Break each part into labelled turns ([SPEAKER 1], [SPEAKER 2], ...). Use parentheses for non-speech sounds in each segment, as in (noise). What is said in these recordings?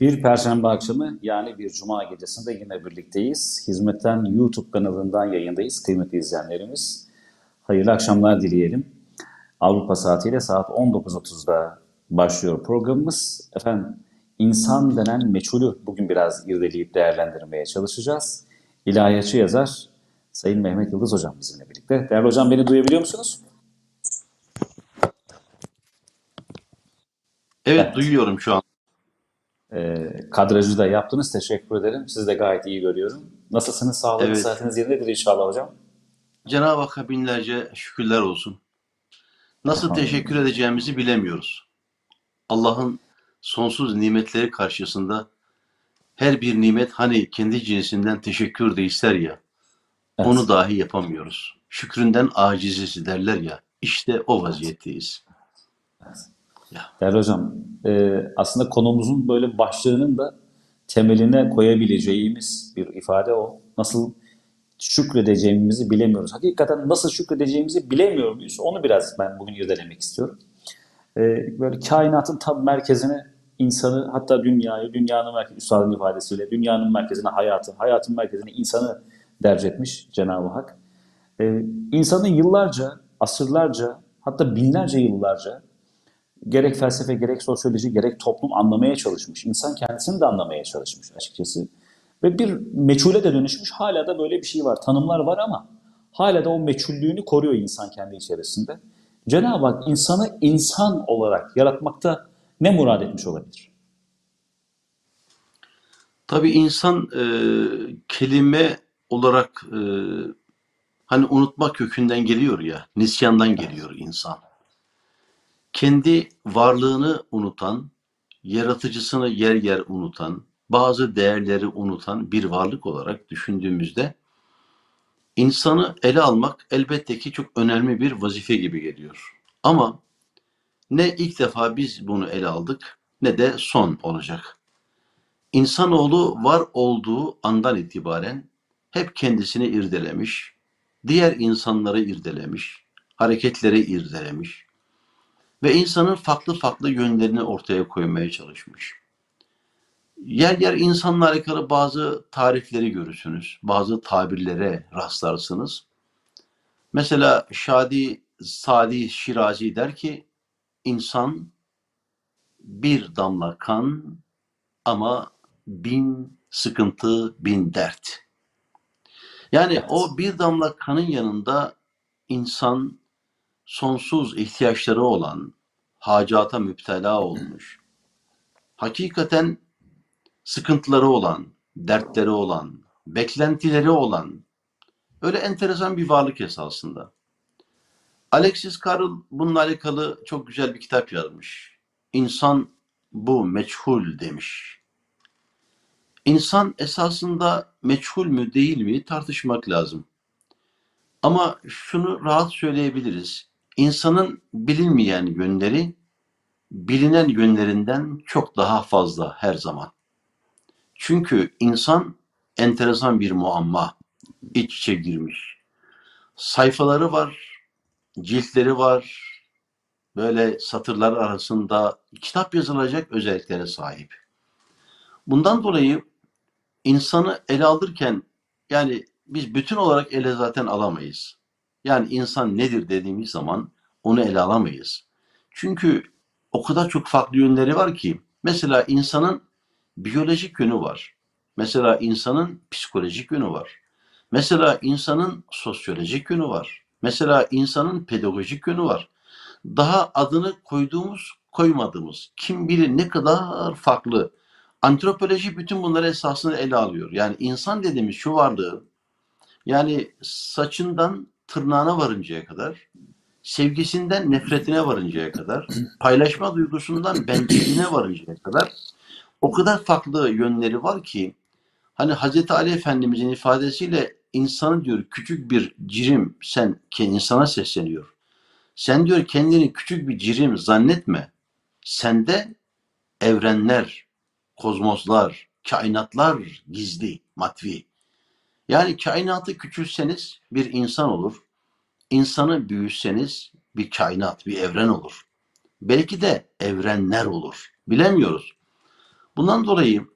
[SPEAKER 1] Bir Perşembe akşamı yani bir Cuma gecesinde yine birlikteyiz. Hizmetten YouTube kanalından yayındayız kıymetli izleyenlerimiz. Hayırlı akşamlar dileyelim. Avrupa saatiyle saat 19.30'da başlıyor programımız. Efendim insan denen meçhulü bugün biraz irdeleyip değerlendirmeye çalışacağız. İlahiyatçı yazar Sayın Mehmet Yıldız Hocam bizimle birlikte. Değerli hocam beni duyabiliyor musunuz?
[SPEAKER 2] Evet,
[SPEAKER 1] Evet.
[SPEAKER 2] duyuyorum şu an.
[SPEAKER 1] Ee, kadrajı da yaptınız. Teşekkür ederim. Sizi de gayet iyi görüyorum. Nasılsınız? Sağlığınız,
[SPEAKER 2] Evet.
[SPEAKER 1] saatiniz yerindedir inşallah hocam.
[SPEAKER 2] Cenab-ı Hakk'a binlerce şükürler olsun. Nasıl
[SPEAKER 1] Elhamdülillah.
[SPEAKER 2] teşekkür edeceğimizi bilemiyoruz. Allah'ın sonsuz nimetleri karşısında her bir nimet hani kendi cinsinden teşekkür de ister ya,
[SPEAKER 1] Evet.
[SPEAKER 2] onu dahi yapamıyoruz. Şükründen aciziz derler ya, işte o vaziyetteyiz.
[SPEAKER 1] Değerli hocam, e, aslında konumuzun böyle başlığının da temeline koyabileceğimiz bir ifade o. Nasıl şükredeceğimizi bilemiyoruz. Hakikaten nasıl şükredeceğimizi bilemiyor muyuz? Onu biraz ben bugün irdelemek istiyorum. E, böyle kainatın tam merkezine insanı hatta dünyayı, dünyanın merkezi, üstadın ifadesiyle dünyanın merkezine hayatı, hayatın merkezine insanı derc etmiş Cenab-ı Hak. E, insanı yıllarca, asırlarca hatta binlerce yıllarca gerek felsefe, gerek sosyoloji, gerek toplum anlamaya çalışmış. İnsan kendisini de anlamaya çalışmış açıkçası. Ve bir meçhule de dönüşmüş. Hala da böyle bir şey var. Tanımlar var ama hala da o meçhullüğünü koruyor insan kendi içerisinde. Cenab-ı Hak insanı insan olarak yaratmakta ne murad etmiş olabilir?
[SPEAKER 2] Tabii insan e, kelime olarak e, hani unutma kökünden geliyor ya, nisyandan geliyor insan. Kendi varlığını unutan, yaratıcısını yer yer unutan, bazı değerleri unutan bir varlık olarak düşündüğümüzde insanı ele almak elbette ki çok önemli bir vazife gibi geliyor. Ama ne ilk defa biz bunu ele aldık ne de son olacak. İnsanoğlu var olduğu andan itibaren hep kendisini irdelemiş, diğer insanları irdelemiş, hareketleri irdelemiş ve insanın farklı farklı yönlerini ortaya koymaya çalışmış. Yer yer insanla alakalı bazı tarifleri görürsünüz, bazı tabirlere rastlarsınız. Mesela Şadi Sadi Şirazi der ki, insan bir damla kan ama bin sıkıntı, bin dert. Yani
[SPEAKER 1] Evet.
[SPEAKER 2] o bir damla kanın yanında insan sonsuz ihtiyaçları olan, hacata müptela olmuş, hakikaten sıkıntıları olan, dertleri olan, beklentileri olan, öyle enteresan bir varlık esasında. Alexis Carrel bununla alakalı çok güzel bir kitap yazmış. İnsan bu meçhul demiş. İnsan esasında meçhul mü değil mi tartışmak lazım. Ama şunu rahat söyleyebiliriz. İnsanın bilinmeyen yönleri bilinen yönlerinden çok daha fazla her zaman. Çünkü insan enteresan bir muamma, iç içe girmiş. Sayfaları var, ciltleri var, böyle satırlar arasında kitap yazılacak özelliklere sahip. Bundan dolayı insanı ele alırken yani biz bütün olarak ele zaten alamayız. Yani insan nedir dediğimiz zaman onu ele alamayız. Çünkü o kadar çok farklı yönleri var ki mesela insanın biyolojik yönü var. Mesela insanın psikolojik yönü var. Mesela insanın sosyolojik yönü var. Mesela insanın pedagojik yönü var. Daha adını koyduğumuz, koymadığımız, kim bilir ne kadar farklı. Antropoloji bütün bunları esasında ele alıyor. Yani insan dediğimiz şu varlığı, yani saçından tırnağına varıncaya kadar, sevgisinden nefretine varıncaya kadar, paylaşma duygusundan bencilliğine varıncaya kadar o kadar farklı yönleri var ki hani Hazreti Ali Efendimizin ifadesiyle insanı diyor küçük bir cirim sen insana sesleniyor. Sen diyor kendini küçük bir cirim zannetme. Sende evrenler, kozmoslar, kainatlar gizli, matvi. Yani kainatı küçülseniz bir insan olur. İnsanı büyüseniz bir kainat, bir evren olur. Belki de evrenler olur. Bilemiyoruz. Bundan dolayı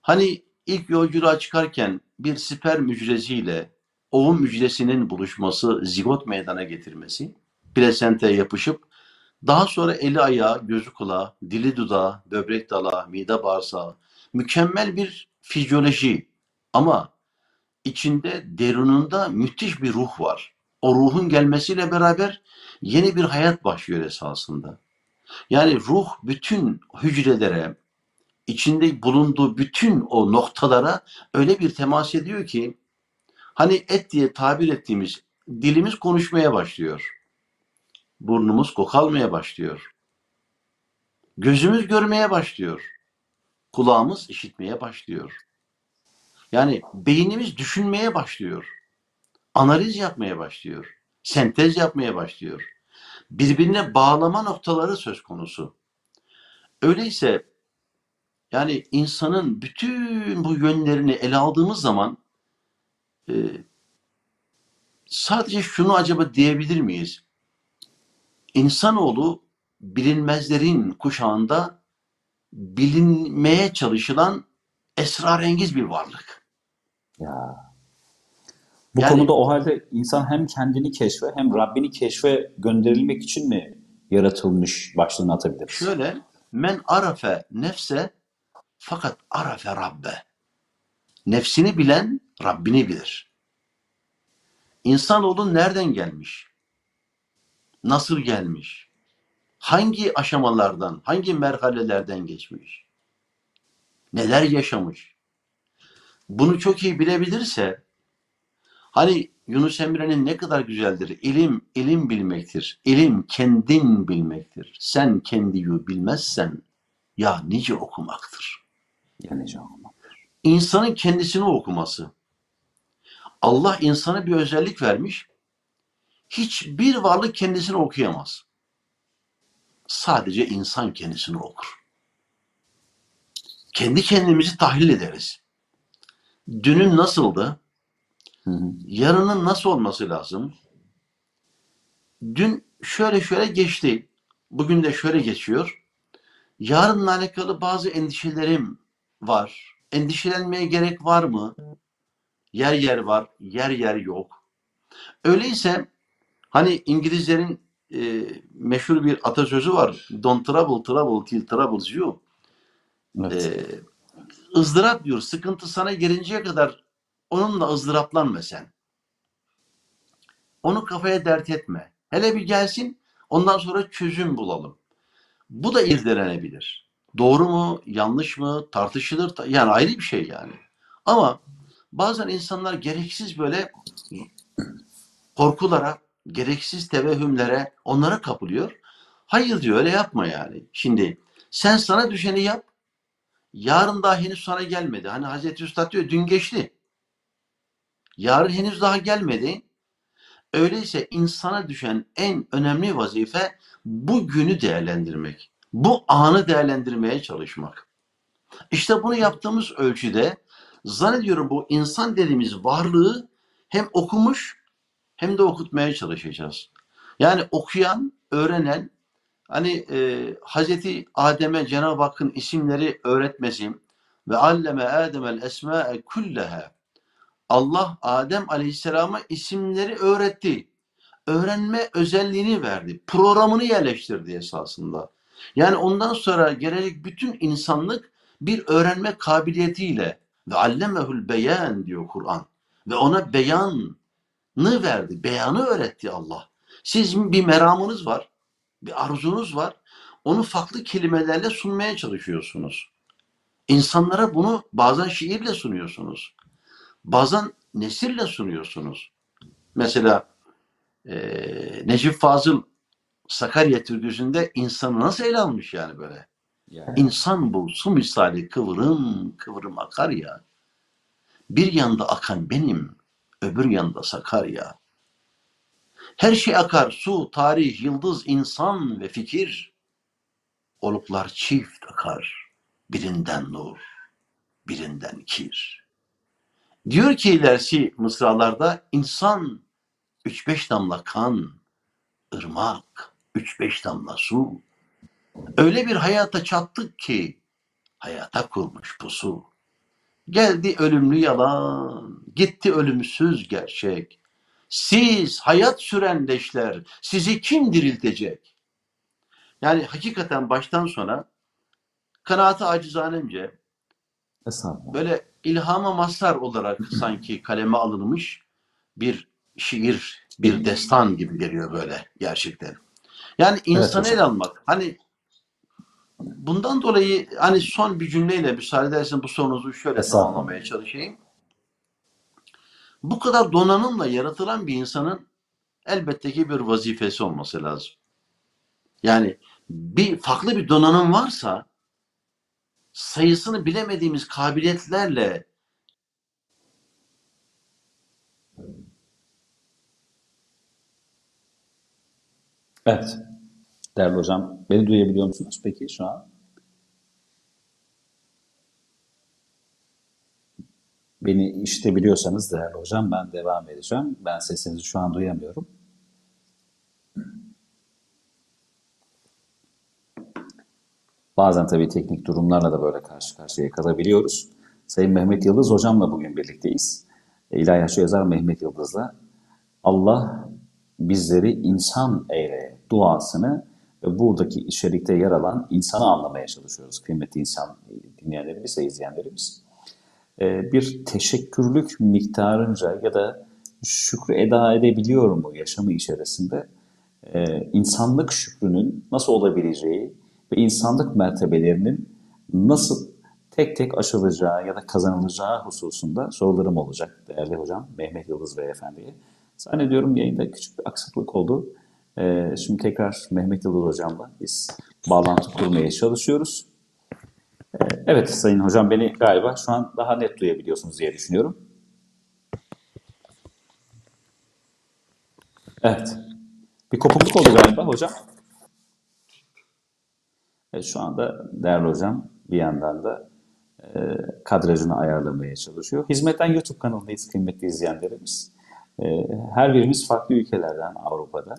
[SPEAKER 2] hani ilk yolculuğa çıkarken bir sperm hücresiyle ovum hücresinin buluşması, zigot meydana getirmesi, plasentaya yapışıp daha sonra eli ayağı, gözü kulağı, dili dudağı, böbrek dalağı, mide bağırsağı, mükemmel bir fizyoloji ama içinde derununda müthiş bir ruh var. O ruhun gelmesiyle beraber yeni bir hayat başlıyor esasında. Yani ruh bütün hücrelere, içinde bulunduğu bütün o noktalara öyle bir temas ediyor ki hani et diye tabir ettiğimiz dilimiz konuşmaya başlıyor. Burnumuz kokalmaya başlıyor. Gözümüz görmeye başlıyor. Kulağımız işitmeye başlıyor. Yani beynimiz düşünmeye başlıyor. Analiz yapmaya başlıyor. Sentez yapmaya başlıyor. Birbirine bağlama noktaları söz konusu. Öyleyse yani insanın bütün bu yönlerini ele aldığımız zaman e, sadece şunu acaba diyebilir miyiz? İnsanoğlu bilinmezlerin kuşağında bilinmeye çalışılan esrarengiz bir varlık.
[SPEAKER 1] Ya. Bu
[SPEAKER 2] Yani-
[SPEAKER 1] konuda o halde insan hem kendini keşfe hem Rabbini keşfe gönderilmek için mi yaratılmış başlığını atabiliriz?
[SPEAKER 2] Şöyle men arafe nefse fakat arafe rabbe. Nefsini bilen Rabbini bilir. İnsanoğlu nereden gelmiş? Nasıl gelmiş? Hangi aşamalardan, hangi merhalelerden geçmiş? Neler yaşamış? Bunu çok iyi bilebilirse hani Yunus Emre'nin ne kadar güzeldir. İlim, ilim bilmektir. İlim kendin bilmektir. Sen kendiyi bilmezsen ya nice okumaktır.
[SPEAKER 1] Yani canım.
[SPEAKER 2] İnsanın kendisini okuması. Allah insana bir özellik vermiş. Hiçbir varlık kendisini okuyamaz. Sadece insan kendisini okur. Kendi kendimizi tahlil ederiz. Dünün nasıldı?
[SPEAKER 1] Hı hı.
[SPEAKER 2] Yarının nasıl olması lazım? Dün şöyle şöyle geçti. Bugün de şöyle geçiyor. Yarınla alakalı bazı endişelerim var. Endişelenmeye gerek var mı? Yer yer var, yer yer yok. Öyleyse hani İngilizlerin e, meşhur bir atasözü var. Don't trouble trouble till troubles you.
[SPEAKER 1] Evet.
[SPEAKER 2] Ee, ızdırap diyor. Sıkıntı sana gelinceye kadar onunla ızdıraplanma sen. Onu kafaya dert etme. Hele bir gelsin ondan sonra çözüm bulalım. Bu da irdelenebilir. Doğru mu, yanlış mı tartışılır. Ta- Yani ayrı bir şey yani. Ama bazen insanlar gereksiz böyle korkulara, gereksiz tevehümlere onlara kapılıyor. Hayır diyor öyle yapma yani. Şimdi sen sana düşeni yap. Yarın daha henüz sana gelmedi. Hani Hazreti Üstad diyor dün geçti. Yarın henüz daha gelmedi. Öyleyse insana düşen en önemli vazife bu günü değerlendirmek. Bu anı değerlendirmeye çalışmak. İşte bunu yaptığımız ölçüde zannediyorum bu insan dediğimiz varlığı hem okumuş hem de okutmaya çalışacağız. Yani okuyan, öğrenen, hani e, Hazreti Adem'e Cenab-ı Hakk'ın isimleri öğretmesi ve alleme Adem'el esma'e kulleha. Allah Adem Aleyhisselam'a isimleri öğretti. Öğrenme özelliğini verdi. Programını yerleştirdi esasında. Yani ondan sonra gelecek bütün insanlık bir öğrenme kabiliyetiyle ve allemehul beyan diyor Kur'an. Ve ona beyanı verdi. Beyanı öğretti Allah. Sizin bir meramınız var. Bir arzunuz var. Onu farklı kelimelerle sunmaya çalışıyorsunuz. İnsanlara bunu bazen şiirle sunuyorsunuz. Bazen nesirle sunuyorsunuz. Mesela eee Necip Fazıl Sakarya türküsünde insanı nasıl ele almış yani böyle.
[SPEAKER 1] Yani.
[SPEAKER 2] İnsan bu su misali kıvrım kıvrım akar ya. Bir yanda akan benim, öbür yanda Sakarya. Her şey akar, su, tarih, yıldız, insan ve fikir. Oluklar çift akar, birinden nur, birinden kir. Diyor ki ilerisi mısralarda insan üç beş damla kan, ırmak, üç beş damla su. Öyle bir hayata çattık ki hayata kurmuş pusu. Geldi ölümlü yalan, gitti ölümsüz gerçek. Siz hayat süren leşler, sizi kim diriltecek? Yani hakikaten baştan sona kanaatı acizanemce böyle ilhama mazhar olarak (laughs) sanki kaleme alınmış bir şiir, bir destan gibi geliyor böyle gerçekten. Yani insanı evet, ele almak. Hani bundan dolayı hani son bir cümleyle müsaade edersen bu sorunuzu şöyle tamamlamaya çalışayım. Bu kadar donanımla yaratılan bir insanın elbette ki bir vazifesi olması lazım. Yani bir farklı bir donanım varsa sayısını bilemediğimiz kabiliyetlerle
[SPEAKER 1] Evet. Değerli hocam, beni duyabiliyor musunuz peki şu an? Beni işte biliyorsanız değerli hocam ben devam edeceğim. Ben sesinizi şu an duyamıyorum. Bazen tabii teknik durumlarla da böyle karşı karşıya kalabiliyoruz. Sayın Mehmet Yıldız hocamla bugün birlikteyiz. İlahi Yaşlı yazar Mehmet Yıldız'la Allah bizleri insan eyle duasını ve buradaki içerikte yer alan insanı anlamaya çalışıyoruz kıymetli insan dinleyenlerimiz ve izleyenlerimiz. Ee, bir teşekkürlük miktarınca ya da şükrü eda edebiliyor mu yaşamı içerisinde ee, insanlık şükrünün nasıl olabileceği ve insanlık mertebelerinin nasıl tek tek aşılacağı ya da kazanılacağı hususunda sorularım olacak değerli hocam Mehmet Yıldız Beyefendi'ye. Zannediyorum yayında küçük bir aksaklık oldu. Ee, şimdi tekrar Mehmet Yıldız Hocam'la biz bağlantı kurmaya çalışıyoruz. Ee, evet Sayın Hocam beni galiba şu an daha net duyabiliyorsunuz diye düşünüyorum. Evet. Bir kopukluk oldu galiba hocam. Evet, şu anda değerli hocam bir yandan da e, kadrajını ayarlamaya çalışıyor. Hizmetten YouTube kanalındayız kıymetli izleyenlerimiz. E, her birimiz farklı ülkelerden Avrupa'da.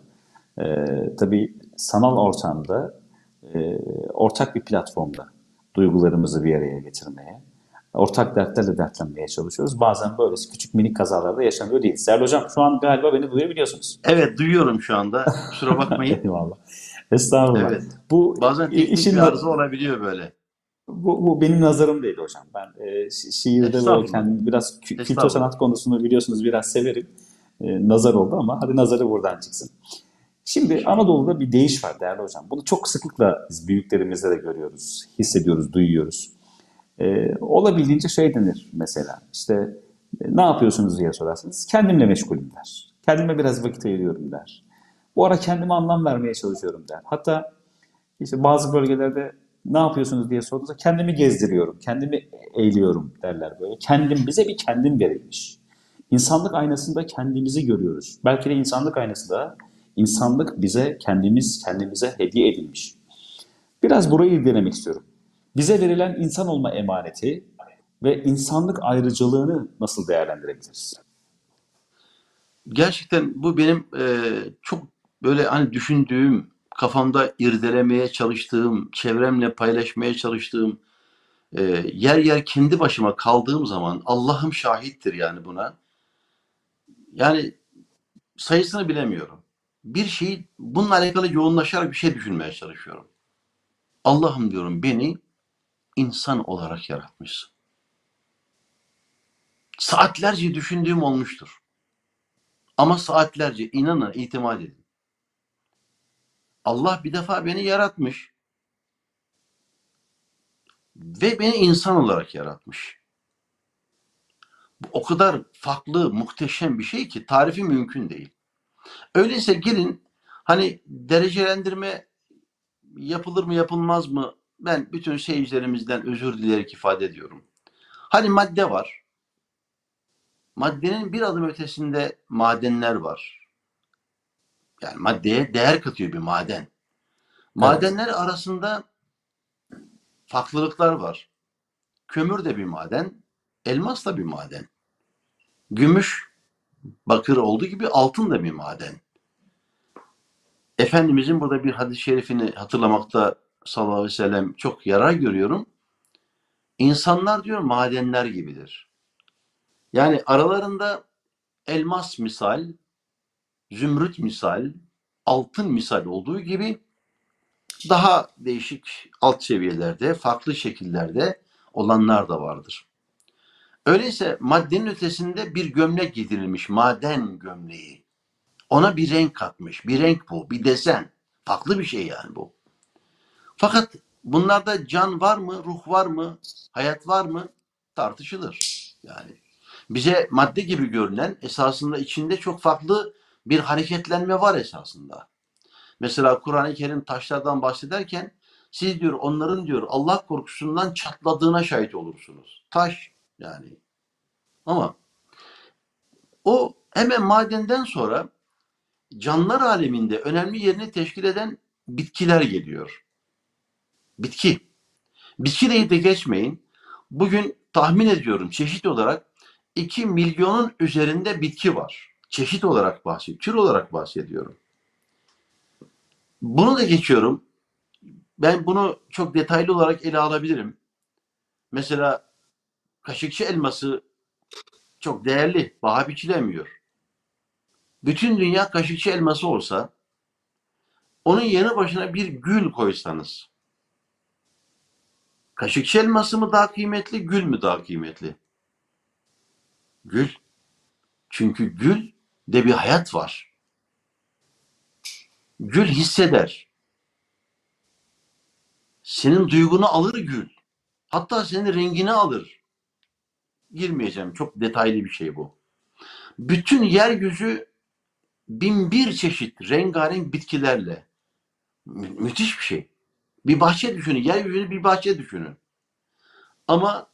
[SPEAKER 1] E, tabii sanal ortamda e, ortak bir platformda duygularımızı bir araya getirmeye, ortak dertlerle dertlenmeye çalışıyoruz. Bazen böyle küçük minik kazalarda yaşanıyor değil. Serhat Hocam şu an galiba beni duyabiliyorsunuz.
[SPEAKER 2] Evet duyuyorum şu anda. Kusura (laughs) bakmayın.
[SPEAKER 1] Eyvallah. Estağfurullah. Evet.
[SPEAKER 2] Bu Bazen teknik işin bir arıza olabiliyor böyle.
[SPEAKER 1] Bu, bu benim nazarım değil hocam. Ben e, şiirde böyle kendim biraz kültür sanat konusunu biliyorsunuz biraz severim. E, nazar oldu ama hadi nazarı buradan çıksın. Şimdi Anadolu'da bir değiş var değerli hocam. Bunu çok sıklıkla biz büyüklerimizde de görüyoruz, hissediyoruz, duyuyoruz. E, olabildiğince şey denir mesela işte e, ne yapıyorsunuz diye sorarsınız. Kendimle meşgulüm der. Kendime biraz vakit ayırıyorum der. Bu ara kendime anlam vermeye çalışıyorum der. Hatta işte bazı bölgelerde ne yapıyorsunuz diye sorduğunuzda kendimi gezdiriyorum, kendimi eğliyorum derler böyle. Kendim, bize bir kendim verilmiş. İnsanlık aynasında kendimizi görüyoruz. Belki de insanlık aynasında insanlık bize kendimiz kendimize hediye edilmiş. Biraz burayı irdelemek istiyorum. Bize verilen insan olma emaneti ve insanlık ayrıcalığını nasıl değerlendirebiliriz?
[SPEAKER 2] Gerçekten bu benim e, çok böyle hani düşündüğüm, kafamda irdelemeye çalıştığım, çevremle paylaşmaya çalıştığım, e, yer yer kendi başıma kaldığım zaman Allah'ım şahittir yani buna. Yani sayısını bilemiyorum. Bir şeyi bununla alakalı yoğunlaşarak bir şey düşünmeye çalışıyorum. Allah'ım diyorum beni insan olarak yaratmışsın. Saatlerce düşündüğüm olmuştur. Ama saatlerce inanın, itimat edin. Allah bir defa beni yaratmış. Ve beni insan olarak yaratmış. Bu o kadar farklı, muhteşem bir şey ki tarifi mümkün değil. Öyleyse gelin hani derecelendirme yapılır mı yapılmaz mı ben bütün seyircilerimizden özür dileyerek ifade ediyorum. Hani madde var. Maddenin bir adım ötesinde madenler var. Yani maddeye değer katıyor bir maden. Madenler evet. arasında farklılıklar var. Kömür de bir maden, elmas da bir maden. Gümüş, bakır olduğu gibi altın da bir maden. Efendimizin burada bir hadis-i şerifini hatırlamakta sallallahu aleyhi ve sellem çok yarar görüyorum. İnsanlar diyor madenler gibidir. Yani aralarında elmas misal, zümrüt misal, altın misal olduğu gibi daha değişik alt seviyelerde, farklı şekillerde olanlar da vardır. Öyleyse maddenin ötesinde bir gömlek giydirilmiş, maden gömleği. Ona bir renk katmış, bir renk bu, bir desen. Farklı bir şey yani bu. Fakat bunlarda can var mı, ruh var mı, hayat var mı tartışılır. Yani bize madde gibi görünen esasında içinde çok farklı bir hareketlenme var esasında. Mesela Kur'an-ı Kerim taşlardan bahsederken siz diyor onların diyor Allah korkusundan çatladığına şahit olursunuz. Taş yani. Ama o hemen madenden sonra canlılar aleminde önemli yerini teşkil eden bitkiler geliyor. Bitki. Bitki deyip de geçmeyin. Bugün tahmin ediyorum çeşit olarak 2 milyonun üzerinde bitki var. Çeşit olarak bahsediyorum. Tür olarak bahsediyorum. Bunu da geçiyorum. Ben bunu çok detaylı olarak ele alabilirim. Mesela kaşıkçı elması çok değerli, paha biçilemiyor. Bütün dünya kaşıkçı elması olsa, onun yanı başına bir gül koysanız, kaşıkçı elması mı daha kıymetli, gül mü daha kıymetli? Gül. Çünkü gül de bir hayat var. Gül hisseder. Senin duygunu alır gül. Hatta senin rengini alır. Girmeyeceğim. Çok detaylı bir şey bu. Bütün yeryüzü bin bir çeşit rengarenk bitkilerle. Mü- müthiş bir şey. Bir bahçe düşünün. Yeryüzünü bir bahçe düşünün. Ama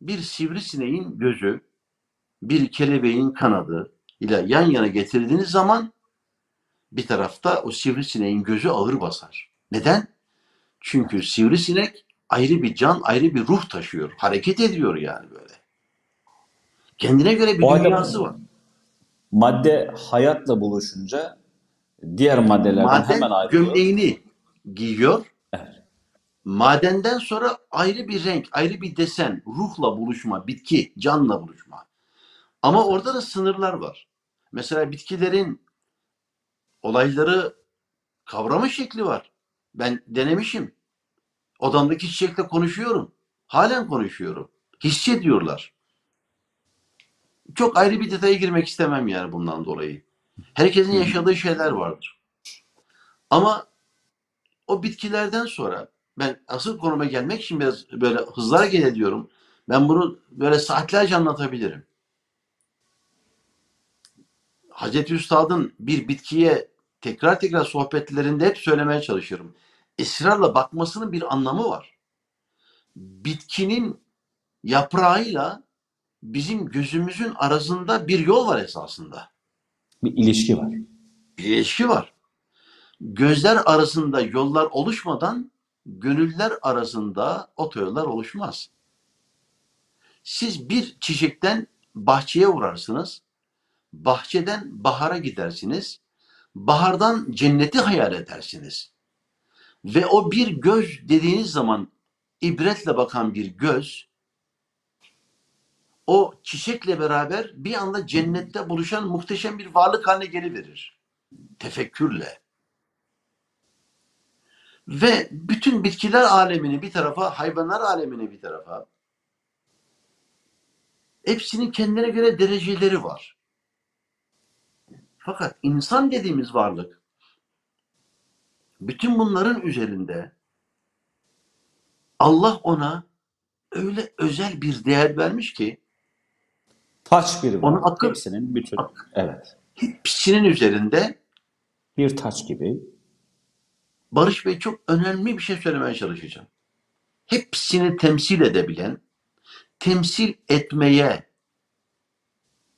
[SPEAKER 2] bir sivrisineğin gözü, bir kelebeğin kanadı ile yan yana getirdiğiniz zaman bir tarafta o sivrisineğin gözü ağır basar. Neden? Çünkü sivrisinek ayrı bir can, ayrı bir ruh taşıyor. Hareket ediyor yani böyle. Kendine göre bir
[SPEAKER 1] O
[SPEAKER 2] dünyası var.
[SPEAKER 1] madde hayatla buluşunca diğer maddelerden
[SPEAKER 2] Maden
[SPEAKER 1] hemen ayrılıyor.
[SPEAKER 2] gömleğini giyiyor.
[SPEAKER 1] Evet.
[SPEAKER 2] Madenden sonra ayrı bir renk, ayrı bir desen, ruhla buluşma, bitki, canla buluşma. Ama orada da sınırlar var. Mesela bitkilerin olayları kavrama şekli var. Ben denemişim. Odamdaki çiçekle konuşuyorum. Halen konuşuyorum. Hissediyorlar. Çok ayrı bir detaya girmek istemem yani bundan dolayı. Herkesin yaşadığı şeyler vardır. Ama o bitkilerden sonra ben asıl konuma gelmek için biraz böyle hızlı hareket ediyorum. Ben bunu böyle saatlerce anlatabilirim. Hazreti Üstad'ın bir bitkiye tekrar tekrar sohbetlerinde hep söylemeye çalışıyorum. Israrla bakmasının bir anlamı var. Bitkinin yaprağıyla bizim gözümüzün arasında bir yol var esasında.
[SPEAKER 1] Bir ilişki var.
[SPEAKER 2] Bir ilişki var. Gözler arasında yollar oluşmadan gönüller arasında otoyollar oluşmaz. Siz bir çiçekten bahçeye uğrarsınız. Bahçeden bahara gidersiniz. Bahardan cenneti hayal edersiniz. Ve o bir göz dediğiniz zaman ibretle bakan bir göz o çiçekle beraber bir anda cennette buluşan muhteşem bir varlık haline geliverir. Tefekkürle. Ve bütün bitkiler alemini bir tarafa, hayvanlar alemini bir tarafa hepsinin kendine göre dereceleri var. Fakat insan dediğimiz varlık bütün bunların üzerinde Allah ona öyle özel bir değer vermiş ki
[SPEAKER 1] Taç bir
[SPEAKER 2] Onun akıl-
[SPEAKER 1] Hepsinin bütün. Evet.
[SPEAKER 2] hepsinin üzerinde
[SPEAKER 1] Bir taç gibi.
[SPEAKER 2] Barış Bey çok önemli bir şey söylemeye çalışacağım. Hepsini temsil edebilen, temsil etmeye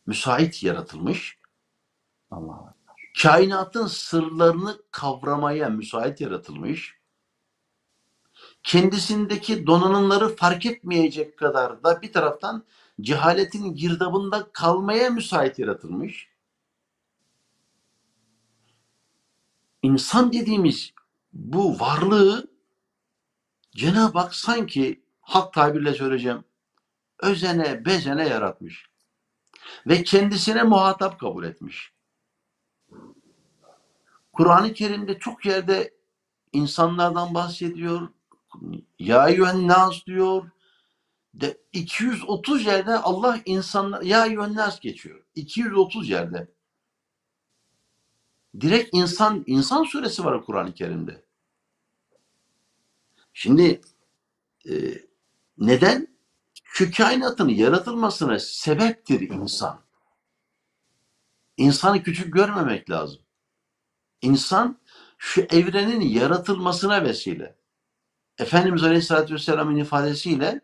[SPEAKER 2] müsait yaratılmış,
[SPEAKER 1] Allah
[SPEAKER 2] kainatın sırlarını kavramaya müsait yaratılmış, kendisindeki donanımları fark etmeyecek kadar da bir taraftan cehaletin girdabında kalmaya müsait yaratılmış. İnsan dediğimiz bu varlığı Cenab-ı Hak sanki halk tabirle söyleyeceğim. Özene bezene yaratmış. Ve kendisine muhatap kabul etmiş. Kur'an-ı Kerim'de çok yerde insanlardan bahsediyor. Ya eyyühen nas diyor. De 230 yerde Allah insanlar ya eyyühen nas geçiyor. 230 yerde. Direkt insan insan suresi var Kur'an-ı Kerim'de. Şimdi e, neden? Şu kainatın yaratılmasına sebeptir insan. İnsanı küçük görmemek lazım. İnsan şu evrenin yaratılmasına vesile. Efendimiz Aleyhisselatü Vesselam'ın ifadesiyle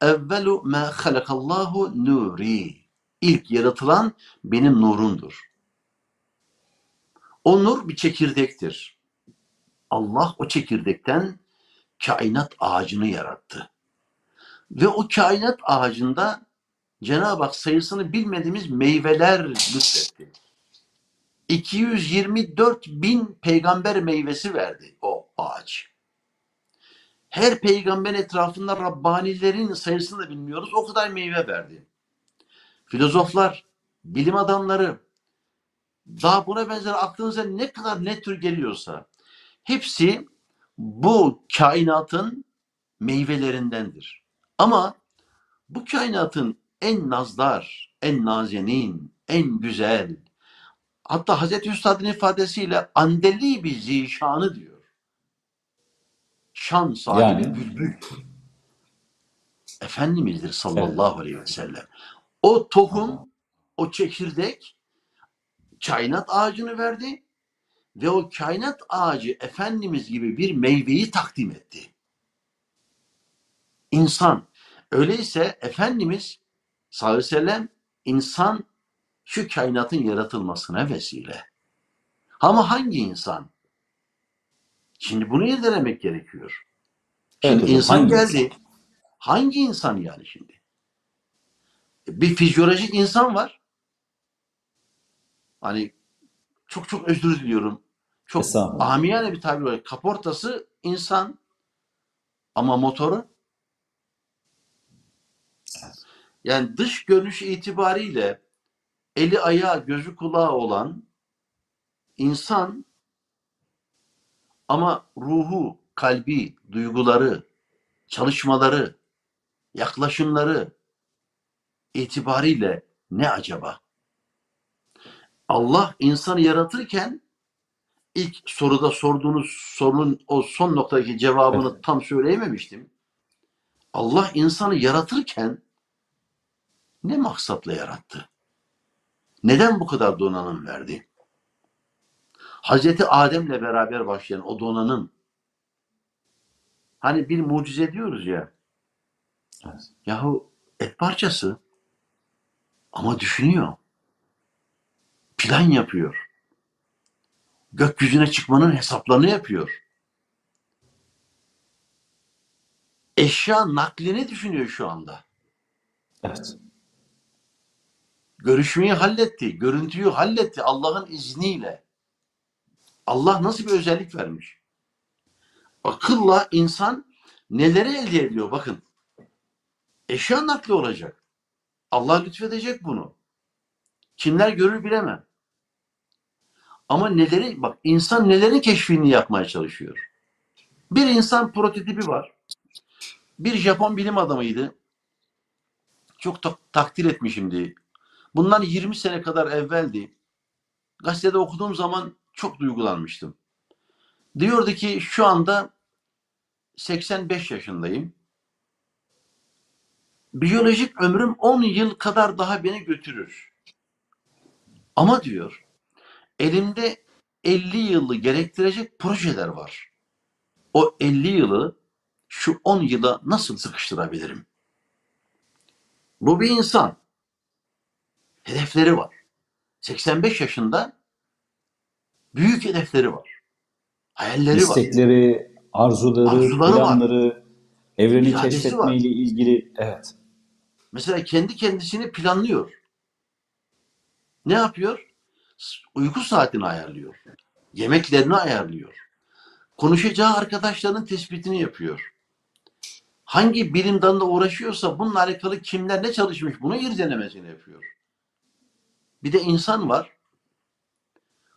[SPEAKER 2] evvelu ma halakallahu nuri. İlk yaratılan benim nurumdur. O nur bir çekirdektir. Allah o çekirdekten kainat ağacını yarattı. Ve o kainat ağacında Cenab-ı Hak sayısını bilmediğimiz meyveler lütfetti. 224 bin peygamber meyvesi verdi o ağaç. Her peygamber etrafında Rabbanilerin sayısını da bilmiyoruz. O kadar meyve verdi. Filozoflar, bilim adamları, daha buna benzer aklınıza ne kadar ne tür geliyorsa hepsi bu kainatın meyvelerindendir. Ama bu kainatın en nazdar, en nazenin, en güzel, hatta Hazreti Üstad'ın ifadesiyle andeli bir zişanı diyor. Şan sahibi
[SPEAKER 1] Yani.
[SPEAKER 2] bülbül. Efendimizdir sallallahu aleyhi ve sellem. O tohum, o çekirdek kainat ağacını verdi ve o kainat ağacı Efendimiz gibi bir meyveyi takdim etti. İnsan. Öyleyse Efendimiz sallallahu aleyhi ve sellem insan şu kainatın yaratılmasına vesile. Ama hangi insan? Şimdi bunu irdelemek gerekiyor. Şimdi
[SPEAKER 1] Evet
[SPEAKER 2] insan
[SPEAKER 1] hangi
[SPEAKER 2] geldi. Hangi insan yani şimdi? Bir fizyolojik insan var. Hani çok çok özür diliyorum. Çok amiyane bir tabir var. Kaportası insan ama motoru yani dış görünüş itibariyle eli ayağı gözü kulağı olan insan ama ruhu, kalbi, duyguları, çalışmaları, yaklaşımları itibariyle ne acaba? Allah insanı yaratırken ilk soruda sorduğunuz sorunun o son noktadaki cevabını
[SPEAKER 1] Evet.
[SPEAKER 2] tam söyleyememiştim. Allah insanı yaratırken ne maksatla yarattı? Neden bu kadar donanım verdi? Hazreti Adem'le beraber başlayan o donanım hani bir mucize diyoruz ya
[SPEAKER 1] Evet.
[SPEAKER 2] yahu et parçası ama düşünüyor. Plan yapıyor. Gökyüzüne çıkmanın hesaplarını yapıyor. Eşya naklini düşünüyor şu anda.
[SPEAKER 1] Evet.
[SPEAKER 2] Görüşmeyi halletti, görüntüyü halletti Allah'ın izniyle. Allah nasıl bir özellik vermiş? Akılla insan neleri elde ediyor bakın. Eşya nakli olacak. Allah lütfedecek bunu. Kimler görür bilemem. Ama neleri bak insan nelerin keşfini yapmaya çalışıyor. Bir insan prototipi var. Bir Japon bilim adamıydı. Çok tak- takdir etmişimdi. Bundan 20 sene kadar evveldi. Gazetede okuduğum zaman çok duygulanmıştım. Diyordu ki şu anda 85 yaşındayım. Biyolojik ömrüm 10 yıl kadar daha beni götürür. Ama diyor elimde 50 yılı gerektirecek projeler var. O 50 yılı şu 10 yıla nasıl sıkıştırabilirim? Bu bir insan. Hedefleri var. 85 yaşında büyük hedefleri var. Hayalleri var.
[SPEAKER 1] İstekleri, arzuları,
[SPEAKER 2] Arzuları var.
[SPEAKER 1] planları, evreni
[SPEAKER 2] İradesi
[SPEAKER 1] keşfetme
[SPEAKER 2] var.
[SPEAKER 1] ile ilgili evet.
[SPEAKER 2] Mesela kendi kendisini planlıyor. Ne yapıyor? Uyku saatini ayarlıyor. Yemeklerini ayarlıyor. Konuşacağı arkadaşlarının tespitini yapıyor. hangi bilim dalında uğraşıyorsa bununla alakalı kimler ne çalışmış bunu irdelemesini yapıyor. Bir de insan var.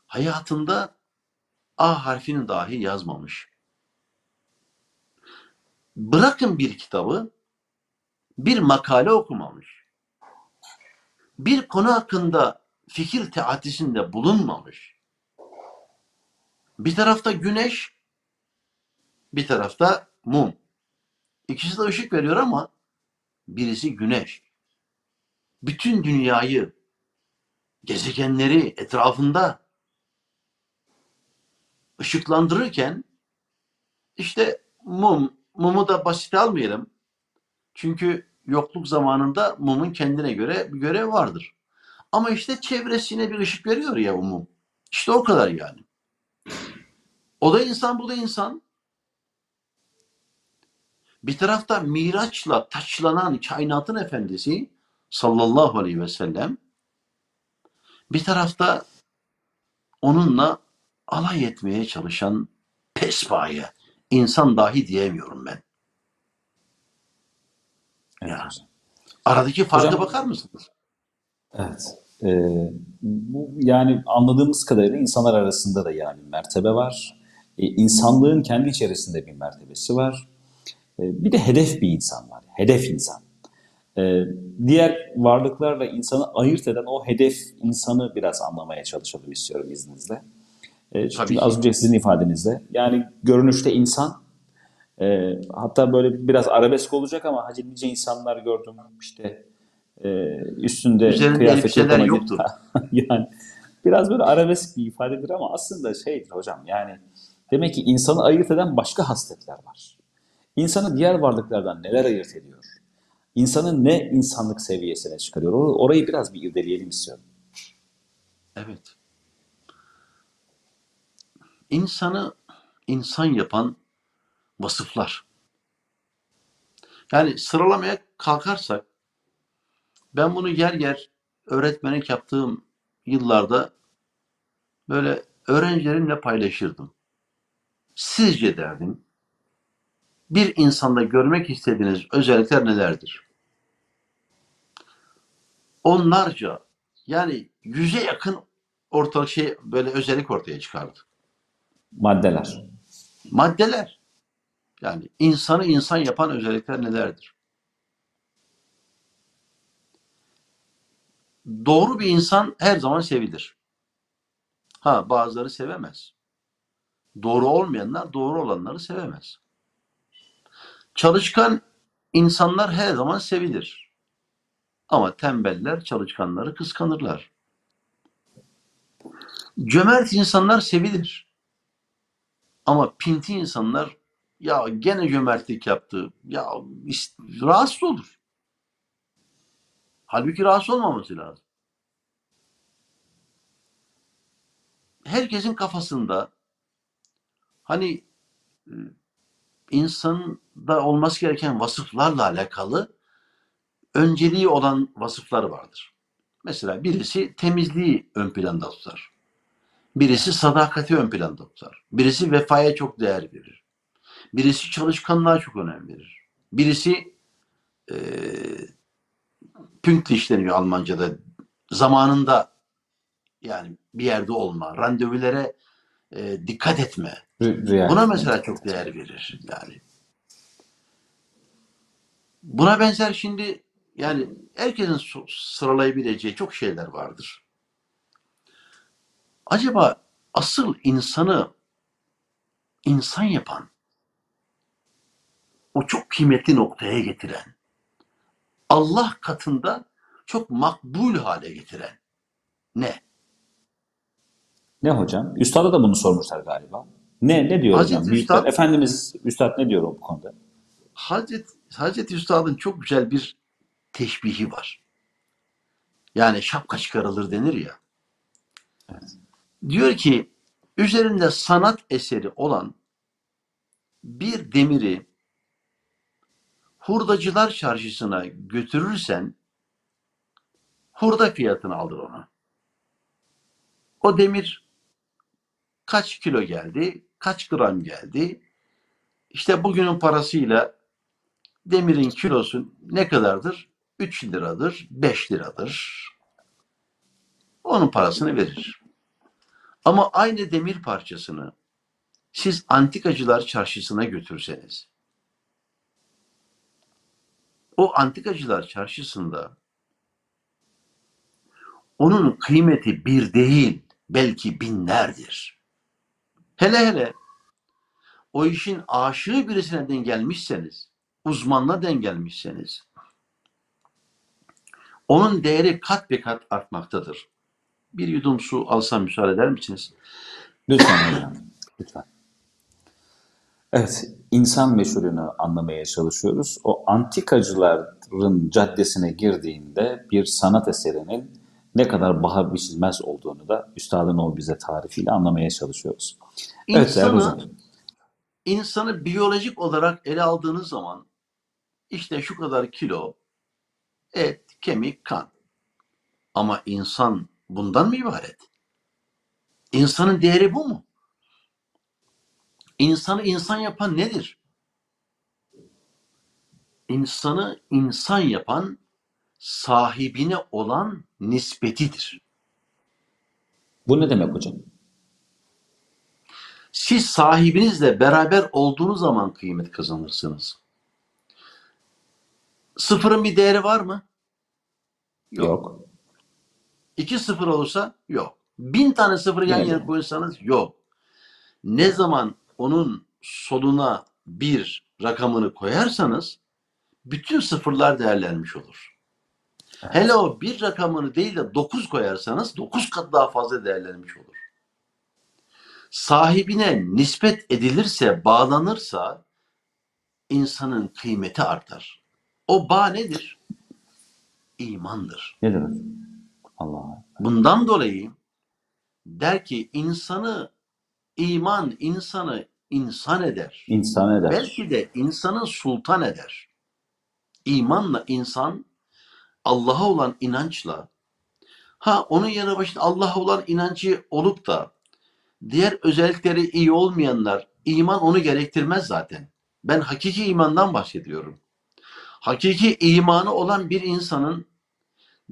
[SPEAKER 2] Hayatında A harfini dahi yazmamış. Bırakın bir kitabı, bir makale okumamış. Bir konu hakkında fikir teatisinde bulunmamış. Bir tarafta güneş, bir tarafta mum. İkisi de ışık veriyor ama birisi güneş. Bütün dünyayı, gezegenleri etrafında ışıklandırırken işte mum, mumu da basit almayalım. Çünkü yokluk zamanında mumun kendine göre bir görev vardır. Ama işte çevresine bir ışık veriyor ya o mum. İşte o kadar yani. O da insan, bu da insan. Bir tarafta Miraç'la taçlanan kainatın efendisi sallallahu aleyhi ve sellem bir tarafta onunla alay etmeye çalışan pespaye insan dahi diyemiyorum ben. Ya. Aradaki farka
[SPEAKER 1] Hocam-
[SPEAKER 2] bakar mısınız?
[SPEAKER 1] Evet. Ee, bu yani anladığımız kadarıyla insanlar arasında da yani mertebe var. Ee, insanlığın kendi içerisinde bir mertebesi var. Ee, bir de hedef bir insan var. Hedef insan. Ee, diğer varlıklarla insanı ayırt eden o hedef insanı biraz anlamaya çalışalım istiyorum izninizle. Ee, çünkü
[SPEAKER 2] Tabii
[SPEAKER 1] az önce sizin ifadenizde yani görünüşte insan e, hatta böyle biraz arabesk olacak ama hacı nice insanlar gördüm işte e, üstünde
[SPEAKER 2] Üzerinde
[SPEAKER 1] ama-
[SPEAKER 2] yoktur. (laughs)
[SPEAKER 1] yani biraz böyle arabesk bir ifadedir ama aslında şeydir hocam yani demek ki insanı ayırt eden başka hasletler var. İnsanı diğer varlıklardan neler ayırt ediyor? İnsanı ne insanlık seviyesine çıkarıyor? Or- Orayı biraz bir irdeleyelim istiyorum.
[SPEAKER 2] Evet. İnsanı insan yapan vasıflar. Yani sıralamaya kalkarsak ben bunu yer yer öğretmenlik yaptığım yıllarda böyle öğrencilerimle paylaşırdım. Sizce derdim bir insanda görmek istediğiniz özellikler nelerdir? Onlarca yani yüze yakın orta şey böyle özellik ortaya çıkardı.
[SPEAKER 1] Maddeler.
[SPEAKER 2] Maddeler. Yani insanı insan yapan özellikler nelerdir? Doğru bir insan her zaman sevilir. Ha bazıları sevemez. Doğru olmayanlar doğru olanları sevemez. Çalışkan insanlar her zaman sevilir. Ama tembeller çalışkanları kıskanırlar. Cömert insanlar sevilir. Ama pinti insanlar ya gene cömertlik yaptı. Ya rahatsız olur. Halbuki rahatsız olmaması lazım. Herkesin kafasında hani e, insanda olması gereken vasıflarla alakalı önceliği olan vasıflar vardır. Mesela birisi temizliği ön planda tutar. Birisi sadakati ön planda tutar. Birisi vefaya çok değer verir. Birisi çalışkanlığa çok önem verir. Birisi e, pünktlich deniyor Almanca'da. Zamanında yani bir yerde olma, randevulere e, dikkat etme.
[SPEAKER 1] Riayet.
[SPEAKER 2] Buna mesela çok değer verir yani. Buna benzer şimdi yani herkesin sıralayabileceği çok şeyler vardır. Acaba asıl insanı insan yapan, o çok kıymetli noktaya getiren, Allah katında çok makbul hale getiren ne?
[SPEAKER 1] Ne hocam? Üstada da bunu sormuşlar galiba. Ne ne diyor
[SPEAKER 2] Hazreti
[SPEAKER 1] hocam? Büyükler,
[SPEAKER 2] Üstad-
[SPEAKER 1] Efendimiz Üstad ne diyor bu konuda?
[SPEAKER 2] Hazreti, Hazreti Üstad'ın çok güzel bir teşbihi var. Yani şapka çıkarılır denir ya. Diyor ki üzerinde sanat eseri olan bir demiri hurdacılar çarşısına götürürsen hurda fiyatını alır ona. O demir kaç kilo geldi, kaç gram geldi? İşte bugünün parasıyla demirin kilosu ne kadardır? 3 liradır, 5 liradır. Onun parasını verir. Ama aynı demir parçasını siz antikacılar çarşısına götürseniz, o antikacılar çarşısında onun kıymeti bir değil, belki binlerdir. Hele hele o işin aşığı birisine denk gelmişseniz, uzmanla denk gelmişseniz, onun değeri kat be kat artmaktadır. Bir yudum su alsam müsaade eder misiniz?
[SPEAKER 1] Lütfen hocam. Lütfen. Evet, insan meşhurunu anlamaya çalışıyoruz. O antikacıların caddesine girdiğinde bir sanat eserinin ne kadar baha biçilmez olduğunu da üstadın o bize tarifiyle anlamaya çalışıyoruz. Evet
[SPEAKER 2] İnsanı,
[SPEAKER 1] hocam.
[SPEAKER 2] insanı biyolojik olarak ele aldığınız zaman işte şu kadar kilo et, kemik, kan. Ama insan bundan mı ibaret? İnsanın değeri bu mu? İnsanı insan yapan nedir? İnsanı insan yapan sahibine olan nispetidir.
[SPEAKER 1] Bu ne demek hocam?
[SPEAKER 2] Siz sahibinizle beraber olduğunuz zaman kıymet kazanırsınız. Sıfırın bir değeri var mı?
[SPEAKER 1] Yok.
[SPEAKER 2] İki sıfır olursa yok. Bin tane sıfır yan yana koysanız yok. Ne zaman onun soluna bir rakamını koyarsanız bütün sıfırlar değerlenmiş olur.
[SPEAKER 1] Evet.
[SPEAKER 2] Hele o bir rakamını değil de dokuz koyarsanız dokuz kat daha fazla değerlenmiş olur. Sahibine nispet edilirse, bağlanırsa insanın kıymeti artar. O bağ nedir? İmandır.
[SPEAKER 1] Ne demek? Allah.
[SPEAKER 2] Bundan dolayı der ki insanı iman insanı insan eder.
[SPEAKER 1] İnsan eder.
[SPEAKER 2] Belki de insanı sultan eder. İmanla insan Allah'a olan inançla ha onun yanı başında Allah'a olan inancı olup da diğer özellikleri iyi olmayanlar iman onu gerektirmez zaten. Ben hakiki imandan bahsediyorum. Hakiki imanı olan bir insanın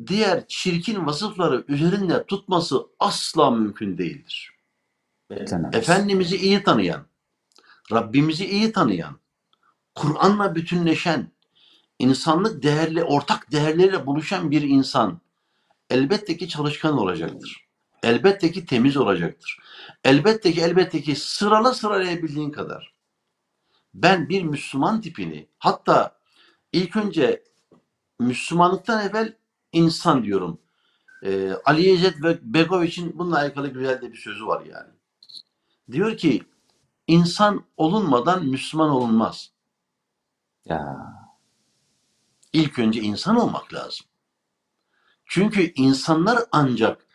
[SPEAKER 2] diğer çirkin vasıfları üzerinde tutması asla mümkün değildir.
[SPEAKER 1] Beklenemez.
[SPEAKER 2] Efendimiz'i iyi tanıyan, Rabbimizi iyi tanıyan, Kur'an'la bütünleşen, insanlık değerli, ortak değerleriyle buluşan bir insan elbette ki çalışkan olacaktır. Elbette ki temiz olacaktır. Elbette ki elbette ki sırala sıralayabildiğin kadar. Ben bir Müslüman tipini hatta ilk önce Müslümanlıktan evvel insan diyorum. Ee, Ali Yezet ve Begoviç'in bununla alakalı güzel de bir sözü var yani. Diyor ki insan olunmadan Müslüman olunmaz.
[SPEAKER 1] Ya
[SPEAKER 2] İlk önce insan olmak lazım. Çünkü insanlar ancak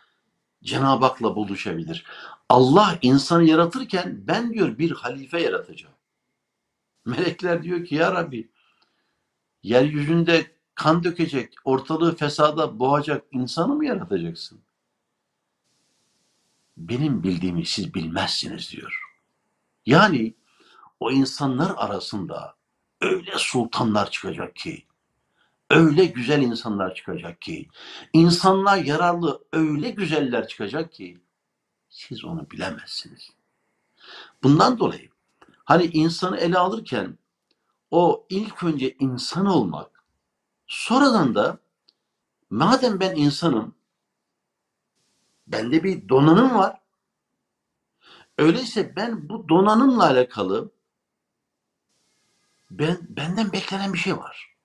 [SPEAKER 2] Cenab-ı Hak'la buluşabilir. Allah insanı yaratırken ben diyor bir halife yaratacağım. Melekler diyor ki ya Rabbi yeryüzünde kan dökecek, ortalığı fesada boğacak insanı mı yaratacaksın? Benim bildiğimi siz bilmezsiniz diyor. Yani o insanlar arasında öyle sultanlar çıkacak ki, öyle güzel insanlar çıkacak ki, insanlığa yararlı öyle güzeller çıkacak ki siz onu bilemezsiniz. Bundan dolayı hani insanı ele alırken o ilk önce insan olmak, sonradan da madem ben insanım, bende bir donanım var. Öyleyse ben bu donanımla alakalı ben benden beklenen bir şey var.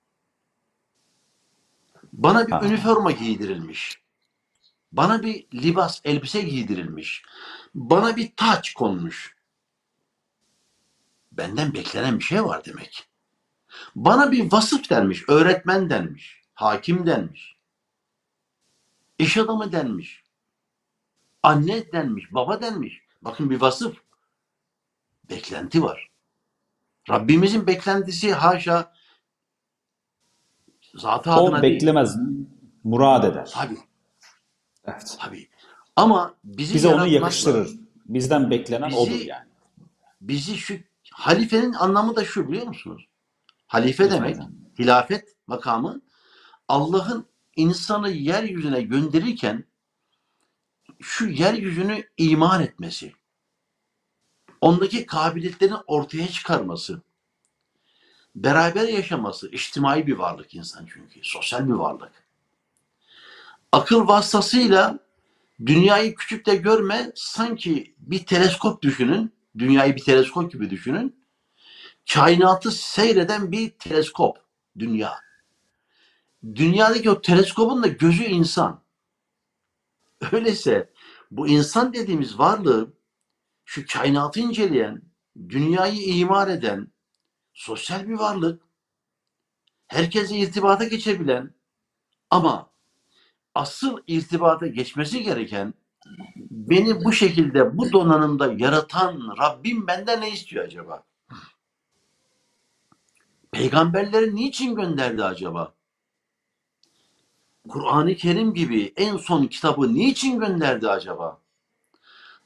[SPEAKER 2] Bana bir
[SPEAKER 1] Ha.
[SPEAKER 2] üniforma giydirilmiş. Bana bir libas, elbise giydirilmiş. Bana bir taç konmuş. Benden beklenen bir şey var demek. Bana bir vasıf denmiş, öğretmen denmiş, hakim denmiş. iş adamı denmiş. Anne denmiş, baba denmiş. Bakın bir vasıf. Beklenti var. Rabbimizin beklentisi haşa zatı adına
[SPEAKER 1] o
[SPEAKER 2] değil.
[SPEAKER 1] beklemez. Murad eder.
[SPEAKER 2] Tabii,
[SPEAKER 1] Evet.
[SPEAKER 2] tabii. Ama bizi
[SPEAKER 1] Bize onu yakıştırır. Bizden beklenen
[SPEAKER 2] Bizi-
[SPEAKER 1] odur yani.
[SPEAKER 2] bizi şu halifenin anlamı da şu biliyor musunuz? Halife demek, hilafet makamı Allah'ın insanı yeryüzüne gönderirken şu yeryüzünü iman etmesi, ondaki kabiliyetlerini ortaya çıkarması, beraber yaşaması, içtimai bir varlık insan çünkü, sosyal bir varlık. Akıl vasıtasıyla dünyayı küçük de görme, sanki bir teleskop düşünün, dünyayı bir teleskop gibi düşünün. Kainatı seyreden bir teleskop, dünya. Dünyadaki o teleskopun da gözü insan. Öyleyse bu insan dediğimiz varlığı şu kainatı inceleyen, dünyayı imar eden, sosyal bir varlık, herkese irtibata geçebilen ama asıl irtibata geçmesi gereken beni bu şekilde bu donanımda yaratan Rabbim benden ne istiyor acaba? Peygamberleri niçin gönderdi acaba? Kur'an-ı Kerim gibi en son kitabı niçin gönderdi acaba?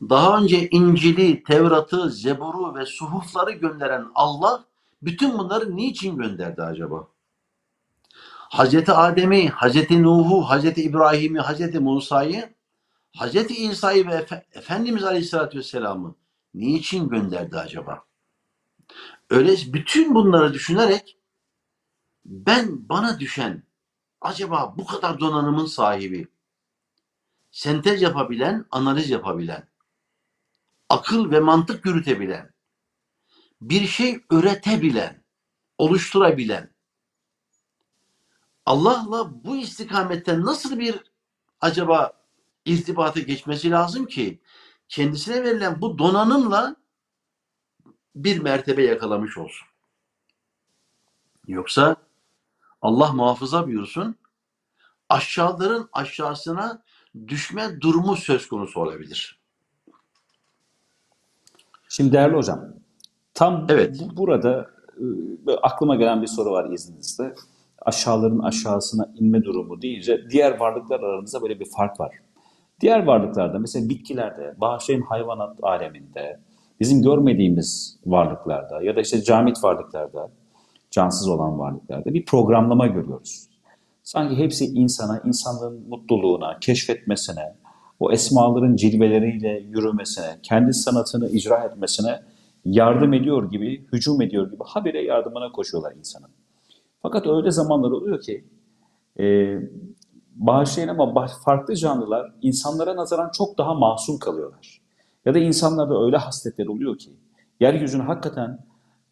[SPEAKER 2] Daha önce İncil'i, Tevrat'ı, Zebur'u ve suhufları gönderen Allah bütün bunları niçin gönderdi acaba? Hazreti Adem'i, Hazreti Nuh'u, Hazreti İbrahim'i, Hazreti Musa'yı, Hazreti İsa'yı ve Efe- Efendimiz Aleyhisselatü Vesselam'ı niçin gönderdi acaba? Öyle bütün bunları düşünerek ben bana düşen acaba bu kadar donanımın sahibi, sentez yapabilen, analiz yapabilen, akıl ve mantık yürütebilen, bir şey üretebilen, oluşturabilen, Allah'la bu istikametten nasıl bir acaba irtibata geçmesi lazım ki kendisine verilen bu donanımla bir mertebe yakalamış olsun. Yoksa Allah muhafaza buyursun aşağıların aşağısına düşme durumu söz konusu olabilir.
[SPEAKER 1] Şimdi değerli hocam, tam
[SPEAKER 2] Evet.
[SPEAKER 1] bu, burada e, aklıma gelen bir soru var izninizle. Aşağıların aşağısına inme durumu deyince diğer varlıklar aramızda böyle bir fark var. Diğer varlıklarda mesela bitkilerde, bağışlayın hayvanat aleminde, bizim görmediğimiz varlıklarda ya da işte camit varlıklarda, cansız olan varlıklarda bir programlama görüyoruz. Sanki hepsi insana, insanlığın mutluluğuna, keşfetmesine, o esmaların cilveleriyle yürümesine, kendi sanatını icra etmesine yardım ediyor gibi, hücum ediyor gibi habire yardımına koşuyorlar insanın. Fakat öyle zamanlar oluyor ki e, bağışlayın ama farklı canlılar insanlara nazaran çok daha masum kalıyorlar. Ya da insanlarda öyle hasletler oluyor ki yeryüzünü hakikaten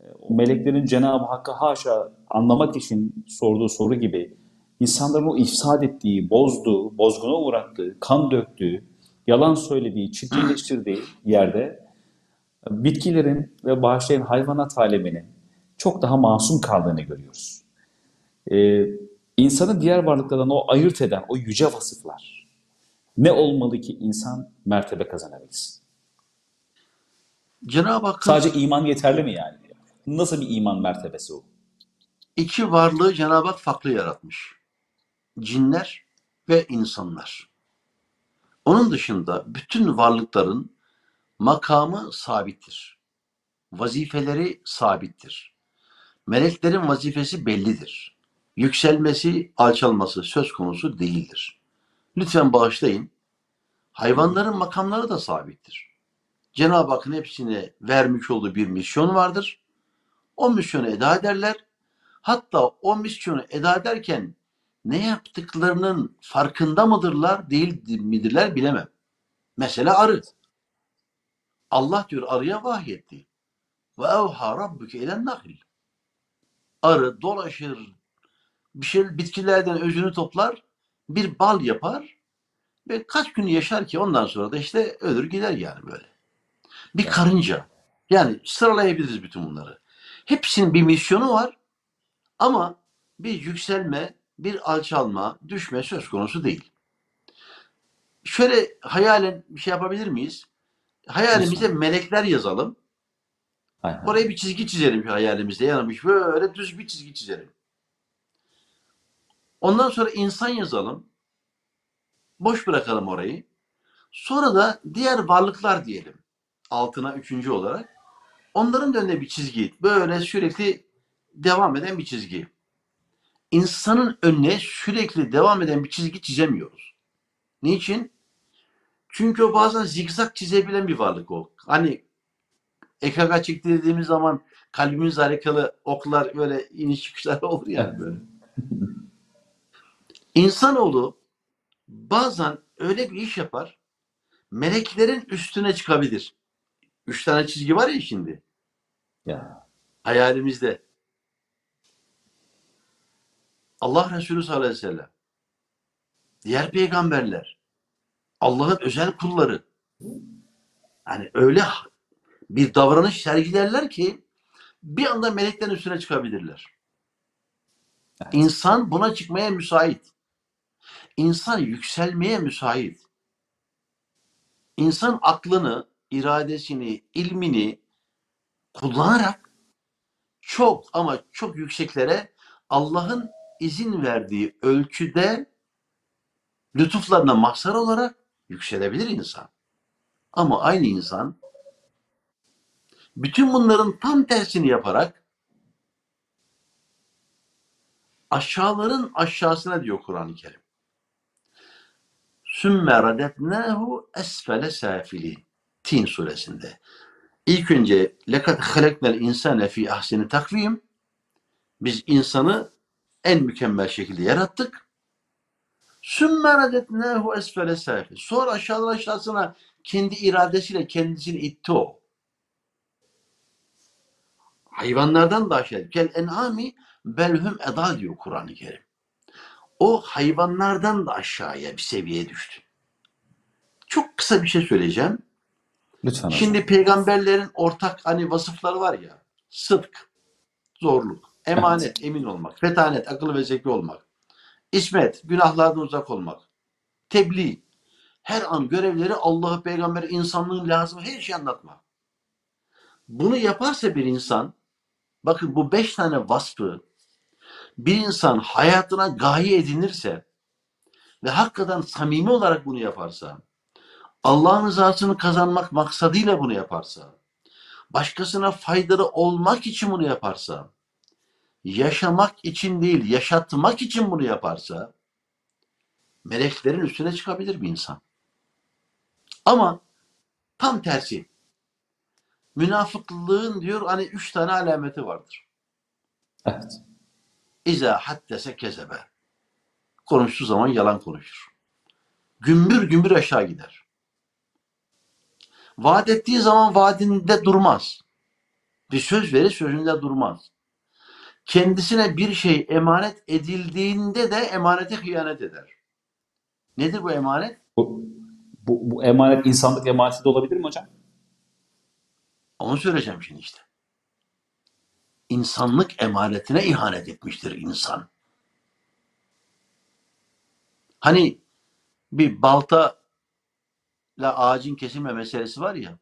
[SPEAKER 1] e, o meleklerin Cenab-ı Hakk'a haşa anlamak için sorduğu soru gibi insanların o ifsad ettiği, bozduğu, bozguna uğrattığı, kan döktüğü, yalan söylediği, çirkinleştirdiği yerde bitkilerin ve bağışlayan hayvanat aleminin çok daha masum kaldığını görüyoruz. Ee, insanı diğer varlıklardan o ayırt eden o yüce vasıflar ne olmalı ki insan mertebe kazanabilsin?
[SPEAKER 2] Cenab-ı Hakk'ın
[SPEAKER 1] Sadece iman yeterli mi yani? Nasıl bir iman mertebesi o?
[SPEAKER 2] iki varlığı Cenab-ı Hak farklı yaratmış. Cinler ve insanlar. Onun dışında bütün varlıkların makamı sabittir. Vazifeleri sabittir. Meleklerin vazifesi bellidir. Yükselmesi, alçalması söz konusu değildir. Lütfen bağışlayın. Hayvanların makamları da sabittir. Cenab-ı Hakk'ın hepsine vermiş olduğu bir misyon vardır. O misyonu eda ederler. Hatta o misyonu eda ederken ne yaptıklarının farkında mıdırlar, değil midirler bilemem. Mesela arı. Allah diyor arıya vahyetti. Ve evha rabbuke ilen nahil. Arı dolaşır, bir şey bitkilerden özünü toplar, bir bal yapar ve kaç gün yaşar ki ondan sonra da işte ölür gider yani böyle. Bir karınca. Yani sıralayabiliriz bütün bunları. Hepsinin bir misyonu var ama bir yükselme, bir alçalma, düşme söz konusu değil. Şöyle hayalen bir şey yapabilir miyiz? Hayalimize melekler yazalım.
[SPEAKER 1] Hay.
[SPEAKER 2] Oraya bir çizgi çizelim hayalimizde. Yanılmış böyle düz bir çizgi çizelim. Ondan sonra insan yazalım. Boş bırakalım orayı. Sonra da diğer varlıklar diyelim. Altına üçüncü olarak. Onların da önüne bir çizgi. Böyle sürekli devam eden bir çizgi. İnsanın önüne sürekli devam eden bir çizgi çizemiyoruz. Niçin? Çünkü o bazen zigzag çizebilen bir varlık o. Hani EKG çektirdiğimiz zaman kalbimiz harikalı oklar böyle iniş çıkışlar (laughs) olur ya böyle. (laughs) İnsanoğlu bazen öyle bir iş yapar meleklerin üstüne çıkabilir. Üç tane çizgi var ya şimdi.
[SPEAKER 1] Ya.
[SPEAKER 2] Hayalimizde. Allah Resulü sallallahu aleyhi ve sellem. Diğer peygamberler. Allah'ın özel kulları. Yani öyle bir davranış sergilerler ki bir anda meleklerin üstüne çıkabilirler. İnsan buna çıkmaya müsait. İnsan yükselmeye müsait. İnsan aklını, iradesini, ilmini kullanarak çok ama çok yükseklere Allah'ın izin verdiği ölçüde lütuflarına mahzar olarak yükselebilir insan. Ama aynı insan bütün bunların tam tersini yaparak aşağıların aşağısına diyor Kur'an-ı Kerim. Sümme radetnahu esfele safilin. Tin suresinde. İlk önce lekad haleknel insane fi ahseni takvim. Biz insanı en mükemmel şekilde yarattık. Sümme radetnahu esfele safilin. Sonra aşağıdan aşağısına kendi iradesiyle kendisini itti o. Hayvanlardan da aşağı. Kel en'ami belhum eda diyor Kur'an-ı Kerim. O hayvanlardan da aşağıya bir seviyeye düştü. Çok kısa bir şey söyleyeceğim.
[SPEAKER 1] Lütfen hocam.
[SPEAKER 2] Şimdi peygamberlerin ortak hani vasıfları var ya. Sıdk, zorluk, emanet, emin olmak, fetanet, akıllı ve zeki olmak, ismet, günahlardan uzak olmak, tebliğ, her an görevleri Allah'ı, peygamberi, insanlığın lazım her şeyi anlatmak. Bunu yaparsa bir insan, bakın bu beş tane vasfı bir insan hayatına gaye edinirse ve hakikaten samimi olarak bunu yaparsa, Allah'ın rızasını kazanmak maksadıyla bunu yaparsa, başkasına faydalı olmak için bunu yaparsa, yaşamak için değil, yaşatmak için bunu yaparsa, meleklerin üstüne çıkabilir bir insan. Ama tam tersi. Münafıklığın diyor hani üç tane alameti vardır.
[SPEAKER 1] Evet.
[SPEAKER 2] İza haddese kezebe. Konuştuğu zaman yalan konuşur. Gümbür gümbür aşağı gider. Vaat ettiği zaman vaadinde durmaz. Bir söz verir sözünde durmaz. Kendisine bir şey emanet edildiğinde de emanete hıyanet eder. Nedir bu emanet?
[SPEAKER 1] Bu, bu, bu emanet insanlık emaneti de olabilir mi hocam?
[SPEAKER 2] Onu söyleyeceğim şimdi işte. İnsanlık emanetine ihanet etmiştir insan. Hani bir balta ağacın kesilme meselesi var ya.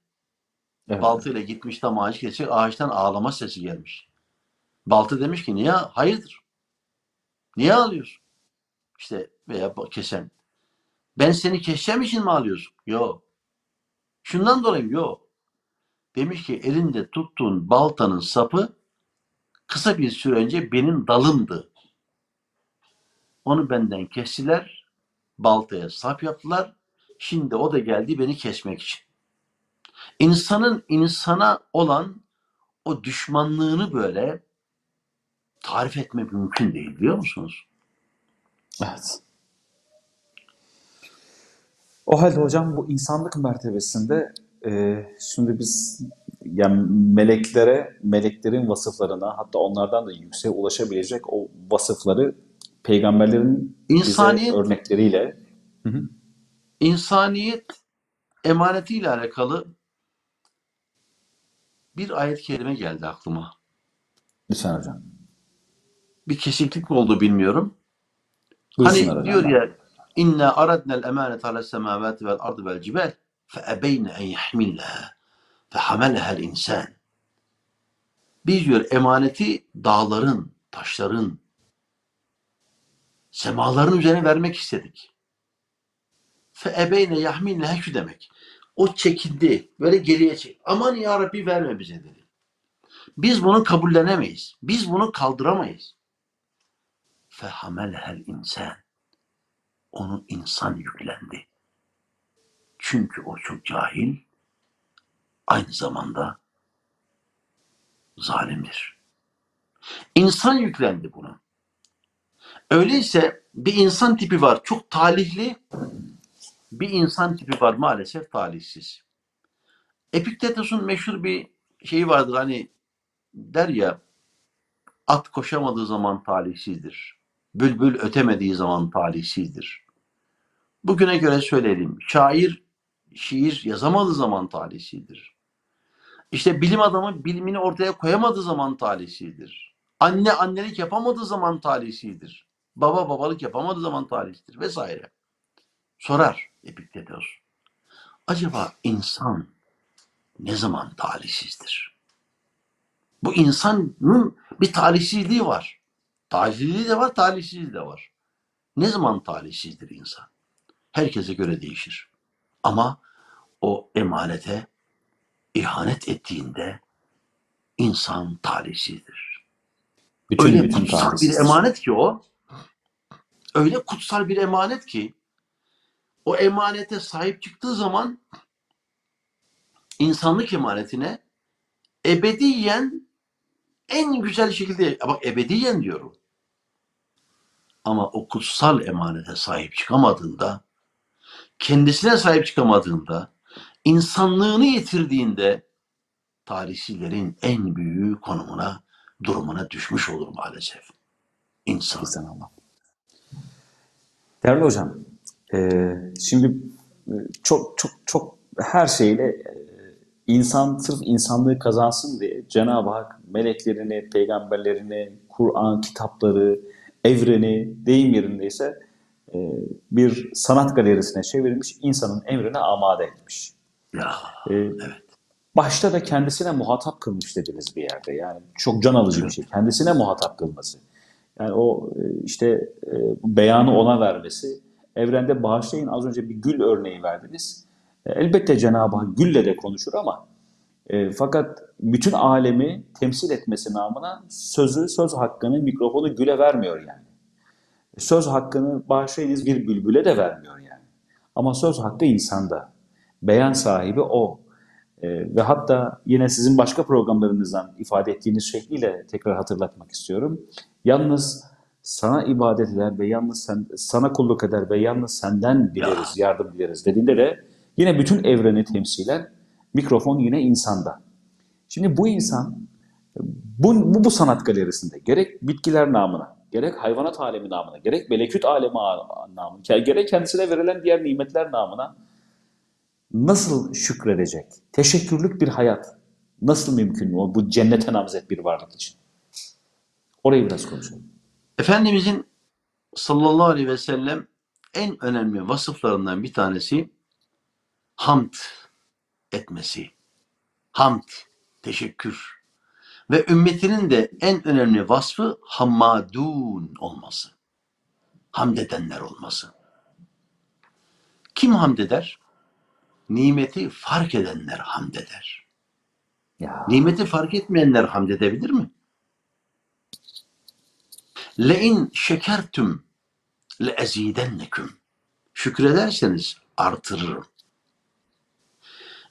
[SPEAKER 1] Evet.
[SPEAKER 2] Baltayla gitmiş tam ağacı kesecek. Ağaçtan ağlama sesi gelmiş. Balta demiş ki niye? Hayırdır? Niye ağlıyorsun? İşte veya kesen. Ben seni keseceğim için mi ağlıyorsun? Yok. Şundan dolayı yok. Demiş ki elinde tuttuğun baltanın sapı kısa bir süre önce benim dalımdı. Onu benden kestiler. Baltaya sap yaptılar. Şimdi o da geldi beni kesmek için. İnsanın insana olan o düşmanlığını böyle tarif etmek mümkün değil biliyor musunuz?
[SPEAKER 1] Evet. O halde hocam bu insanlık mertebesinde e, şimdi biz yani meleklere, meleklerin vasıflarına hatta onlardan da yükseğe ulaşabilecek o vasıfları peygamberlerin
[SPEAKER 2] İnsaniyet-
[SPEAKER 1] bize örnekleriyle Hı hı.
[SPEAKER 2] İnsaniyet emanetiyle alakalı bir ayet-i kerime geldi aklıma.
[SPEAKER 1] lütfen hocam.
[SPEAKER 2] Bir kesiklik mi oldu bilmiyorum.
[SPEAKER 1] Buyursunlar
[SPEAKER 2] Hani diyor ya inna aradna'l emanete ales semavati vel ardı vel cibal fe ebeyne en yahmillaha fe hameleha'l insan. Biz diyor emaneti dağların, taşların, semaların üzerine vermek istedik. Fe ebeyne yahmillaha şu demek. O çekindi. Böyle geriye çek. Aman ya Rabbi verme bize dedi. Biz bunu kabullenemeyiz. Biz bunu kaldıramayız. Fehamelhel insan. Onu insan yüklendi. Çünkü o çok cahil, aynı zamanda zalimdir. İnsan yüklendi buna. Öyleyse bir insan tipi var çok talihli, bir insan tipi var maalesef talihsiz. Epiktetos'un meşhur bir şeyi vardır hani der ya at koşamadığı zaman talihsizdir. Bülbül ötemediği zaman talihsizdir. Bugüne göre söyleyelim. Şair şiir yazamadığı zaman talihsizdir. İşte bilim adamı bilimini ortaya koyamadığı zaman talihsizdir. Anne annelik yapamadığı zaman talihsizdir. Baba babalık yapamadığı zaman talihsizdir vesaire. Sorar Epiktetos. Acaba insan ne zaman talihsizdir? Bu insanın bir talihsizliği var. Talihsizliği de var, talihsizliği de var. Ne zaman talihsizdir insan? Herkese göre değişir. Ama o emanete ihanet ettiğinde insan talihsizdir. Bütün, öyle bütün kutsal bir emanet ki o. Öyle kutsal bir emanet ki o emanete sahip çıktığı zaman insanlık emanetine ebediyen en güzel şekilde bak ebediyen diyorum. Ama o kutsal emanete sahip çıkamadığında kendisine sahip çıkamadığında insanlığını yitirdiğinde tarihçilerin en büyük konumuna durumuna düşmüş olur maalesef. İnsan. İnsan.
[SPEAKER 1] Değerli hocam, e, şimdi e, çok çok çok her şeyle e, insan sırf insanlığı kazansın diye Cenab-ı Hak meleklerini, peygamberlerini, Kur'an kitapları, evreni deyim yerindeyse e, bir sanat galerisine çevirmiş, insanın emrine amade etmiş.
[SPEAKER 2] Ya, ee, evet.
[SPEAKER 1] Başta da kendisine muhatap kılmış dediniz bir yerde. Yani çok can alıcı bir şey. Kendisine muhatap kılması. Yani o işte beyanı ona vermesi. Evrende bağışlayın az önce bir gül örneği verdiniz. Elbette Cenab-ı Hak gülle de konuşur ama e, fakat bütün alemi temsil etmesi namına sözü, söz hakkını, mikrofonu güle vermiyor yani. Söz hakkını bağışlayınız bir bülbüle de vermiyor yani. Ama söz hakkı insanda. Beyan sahibi o. E, ve hatta yine sizin başka programlarınızdan ifade ettiğiniz şekliyle tekrar hatırlatmak istiyorum. Yalnız sana ibadet eder ve yalnız sen, sana kulluk eder ve yalnız senden dileriz, yardım dileriz dediğinde de yine bütün evreni temsilen mikrofon yine insanda. Şimdi bu insan bu, bu, bu sanat galerisinde gerek bitkiler namına, gerek hayvanat alemi namına, gerek meleküt alemi namına, gerek kendisine verilen diğer nimetler namına nasıl şükredecek? Teşekkürlük bir hayat nasıl mümkün bu cennete namzet bir varlık için? Orayı biraz konuşalım.
[SPEAKER 2] Efendimizin sallallahu aleyhi ve sellem en önemli vasıflarından bir tanesi hamd etmesi. Hamd, teşekkür. Ve ümmetinin de en önemli vasfı hammadun olması. Hamd edenler olması. Kim hamd eder? nimeti fark edenler hamd eder. Ya. Nimeti fark etmeyenler hamd edebilir mi? Le'in şekertüm le'ezidenneküm. Şükrederseniz artırırım.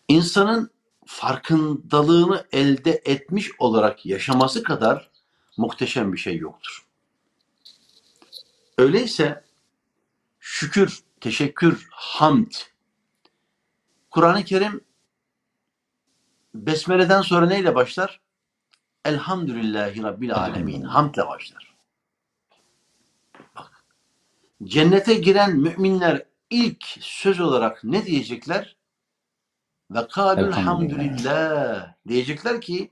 [SPEAKER 2] İnsanın farkındalığını elde etmiş olarak yaşaması kadar muhteşem bir şey yoktur. Öyleyse şükür, teşekkür, hamd Kur'an-ı Kerim Besmele'den sonra neyle başlar? Elhamdülillahi Rabbil Alemin. Hamdle başlar. Cennete giren müminler ilk söz olarak ne diyecekler? Ve kâlül hamdülillah diyecekler ki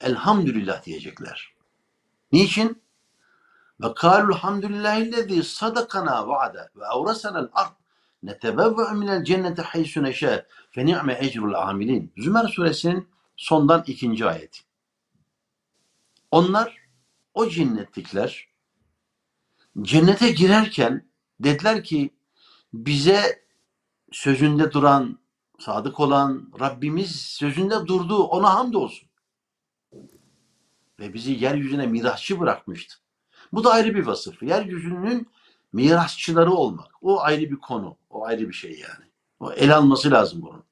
[SPEAKER 2] elhamdülillah diyecekler. Niçin? Ve kâlül hamdülillahillezî sadakana vaade ve avrasenel ard netebevve minel cennete haysu neşe fe ni'me ecrul amilin. Zümer suresinin sondan ikinci ayeti. Onlar o cennetlikler cennete girerken dediler ki bize sözünde duran, sadık olan Rabbimiz sözünde durdu. Ona hamdolsun. ve bizi yeryüzüne mirasçı bırakmıştı. Bu da ayrı bir vasıf. Yeryüzünün mirasçıları olmak. O ayrı bir konu. O ayrı bir şey yani. O el alması lazım bunun.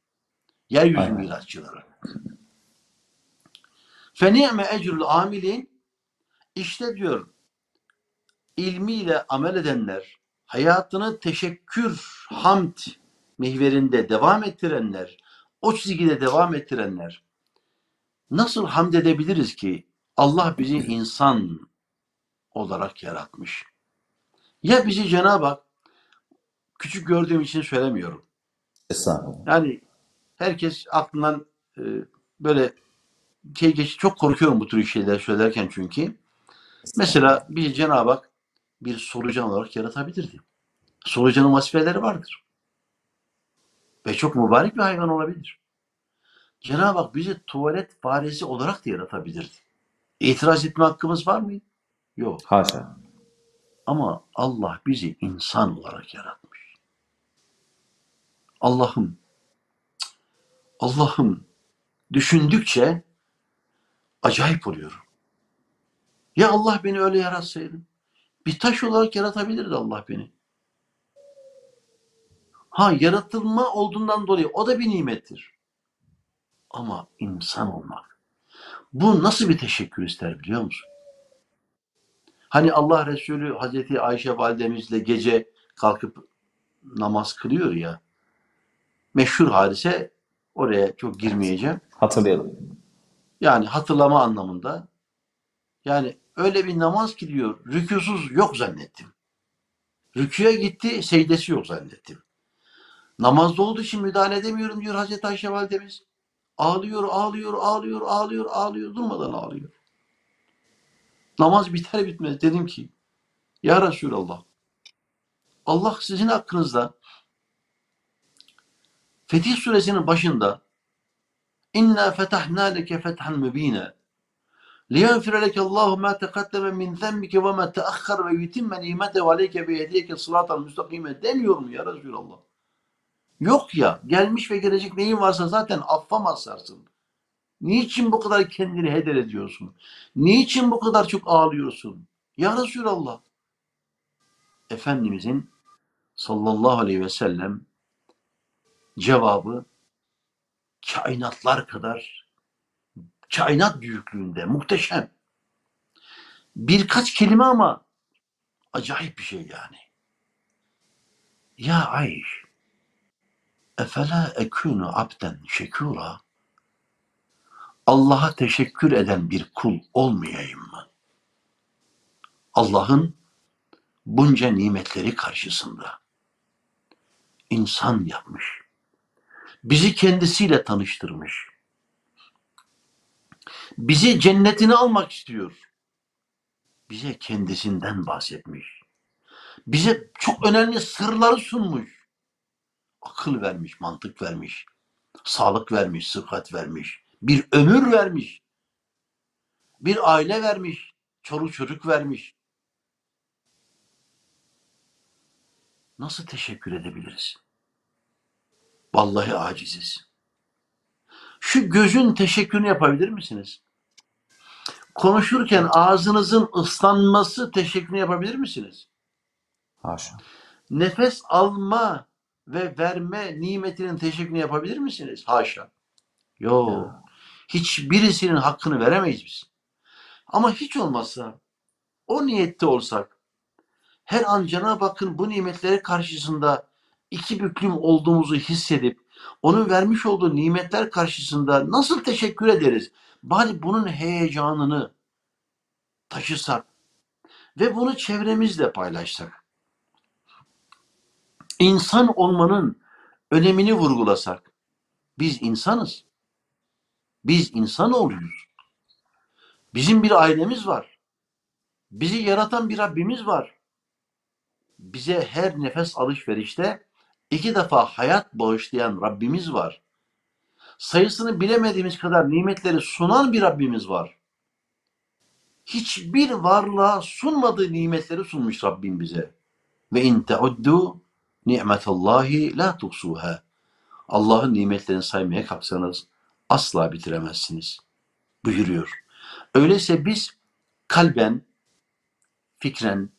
[SPEAKER 2] Yeryüzü
[SPEAKER 1] Aynen.
[SPEAKER 2] mirasçıları. Feni'me ecrül amilin işte diyor ilmiyle amel edenler, hayatını teşekkür, hamd mihverinde devam ettirenler, o çizgide devam ettirenler nasıl hamd edebiliriz ki Allah bizi insan olarak yaratmış. Ya bizi Cenab-ı Hak küçük gördüğüm için söylemiyorum.
[SPEAKER 1] Estağfurullah.
[SPEAKER 2] Yani herkes aklından e, böyle şey geç çok korkuyorum bu tür şeyler söylerken çünkü. Mesela bir Cenab-ı Hak bir solucan olarak yaratabilirdi. Solucanın vasifeleri vardır. Ve çok mübarek bir hayvan olabilir. Cenab-ı Hak bizi tuvalet faresi olarak da yaratabilirdi. İtiraz etme hakkımız var mı? Yok.
[SPEAKER 1] Haşa.
[SPEAKER 2] Ama Allah bizi insan olarak yaratmış. Allah'ım, Allah'ım düşündükçe acayip oluyorum. Ya Allah beni öyle yaratsaydı? Bir taş olarak yaratabilirdi Allah beni. Ha yaratılma olduğundan dolayı o da bir nimettir. Ama insan olmak. Bu nasıl bir teşekkür ister biliyor musun? Hani Allah Resulü Hazreti Ayşe validemizle gece kalkıp namaz kılıyor ya. Meşhur hadise oraya çok girmeyeceğim.
[SPEAKER 1] Hatırlayalım.
[SPEAKER 2] Yani hatırlama anlamında. Yani öyle bir namaz ki diyor rükûsuz yok zannettim. Rüküye gitti secdesi yok zannettim. Namazda olduğu için müdahale edemiyorum diyor Hazreti Ayşe validemiz. Ağlıyor, ağlıyor, ağlıyor, ağlıyor, ağlıyor, durmadan ağlıyor. Namaz biter bitmez dedim ki Ya Resulallah Allah sizin hakkınızda Fetih suresinin başında İnna fetahna leke fethan mübine لِيَغْفِرَ لَكَ اللّٰهُ مَا تَقَدَّمَ مِنْ ذَنْبِكَ وَمَا تَأَخَّرَ وَيُتِمَّ نِعْمَتَهُ عَلَيْكَ بِيَهْدِيَكَ صِرَاطًا مُسْتَقِيمًا demiyor mu ya Resulallah? Yok ya. Gelmiş ve gelecek neyin varsa zaten affa mazharsın. Niçin bu kadar kendini heder ediyorsun? Niçin bu kadar çok ağlıyorsun? Ya Resulallah. Efendimizin sallallahu aleyhi ve sellem cevabı kainatlar kadar kainat büyüklüğünde muhteşem. Birkaç kelime ama acayip bir şey yani. Ya Ayş efela ekunu abden şekura Allah'a teşekkür eden bir kul olmayayım mı? Allah'ın bunca nimetleri karşısında insan yapmış. Bizi kendisiyle tanıştırmış. Bizi cennetine almak istiyor. Bize kendisinden bahsetmiş. Bize çok önemli sırları sunmuş. Akıl vermiş, mantık vermiş. Sağlık vermiş, sıhhat vermiş. Bir ömür vermiş. Bir aile vermiş. Çoluk çocuk vermiş. Nasıl teşekkür edebiliriz? Vallahi aciziz. Şu gözün teşekkürünü yapabilir misiniz? Konuşurken ağzınızın ıslanması teşekkürünü yapabilir misiniz?
[SPEAKER 1] Haşa.
[SPEAKER 2] Nefes alma ve verme nimetinin teşekkürünü yapabilir misiniz? Haşa. Yok. Hiçbirisinin hakkını veremeyiz biz. Ama hiç olmazsa o niyette olsak her an Cenab-ı Hakk'ın bu nimetleri karşısında iki büklüm olduğumuzu hissedip onun vermiş olduğu nimetler karşısında nasıl teşekkür ederiz? Bari bunun heyecanını taşısak ve bunu çevremizle paylaşsak. İnsan olmanın önemini vurgulasak. Biz insanız. Biz insan oluyoruz. Bizim bir ailemiz var. Bizi yaratan bir Rabbimiz var. Bize her nefes alışverişte iki defa hayat bağışlayan Rabbimiz var. Sayısını bilemediğimiz kadar nimetleri sunan bir Rabbimiz var. Hiçbir varlığa sunmadığı nimetleri sunmuş Rabbim bize. Ve in teuddu ni'metallahi la tuhsuha. Allah'ın nimetlerini saymaya kalksanız asla bitiremezsiniz. Buyuruyor. Öyleyse biz kalben, fikren,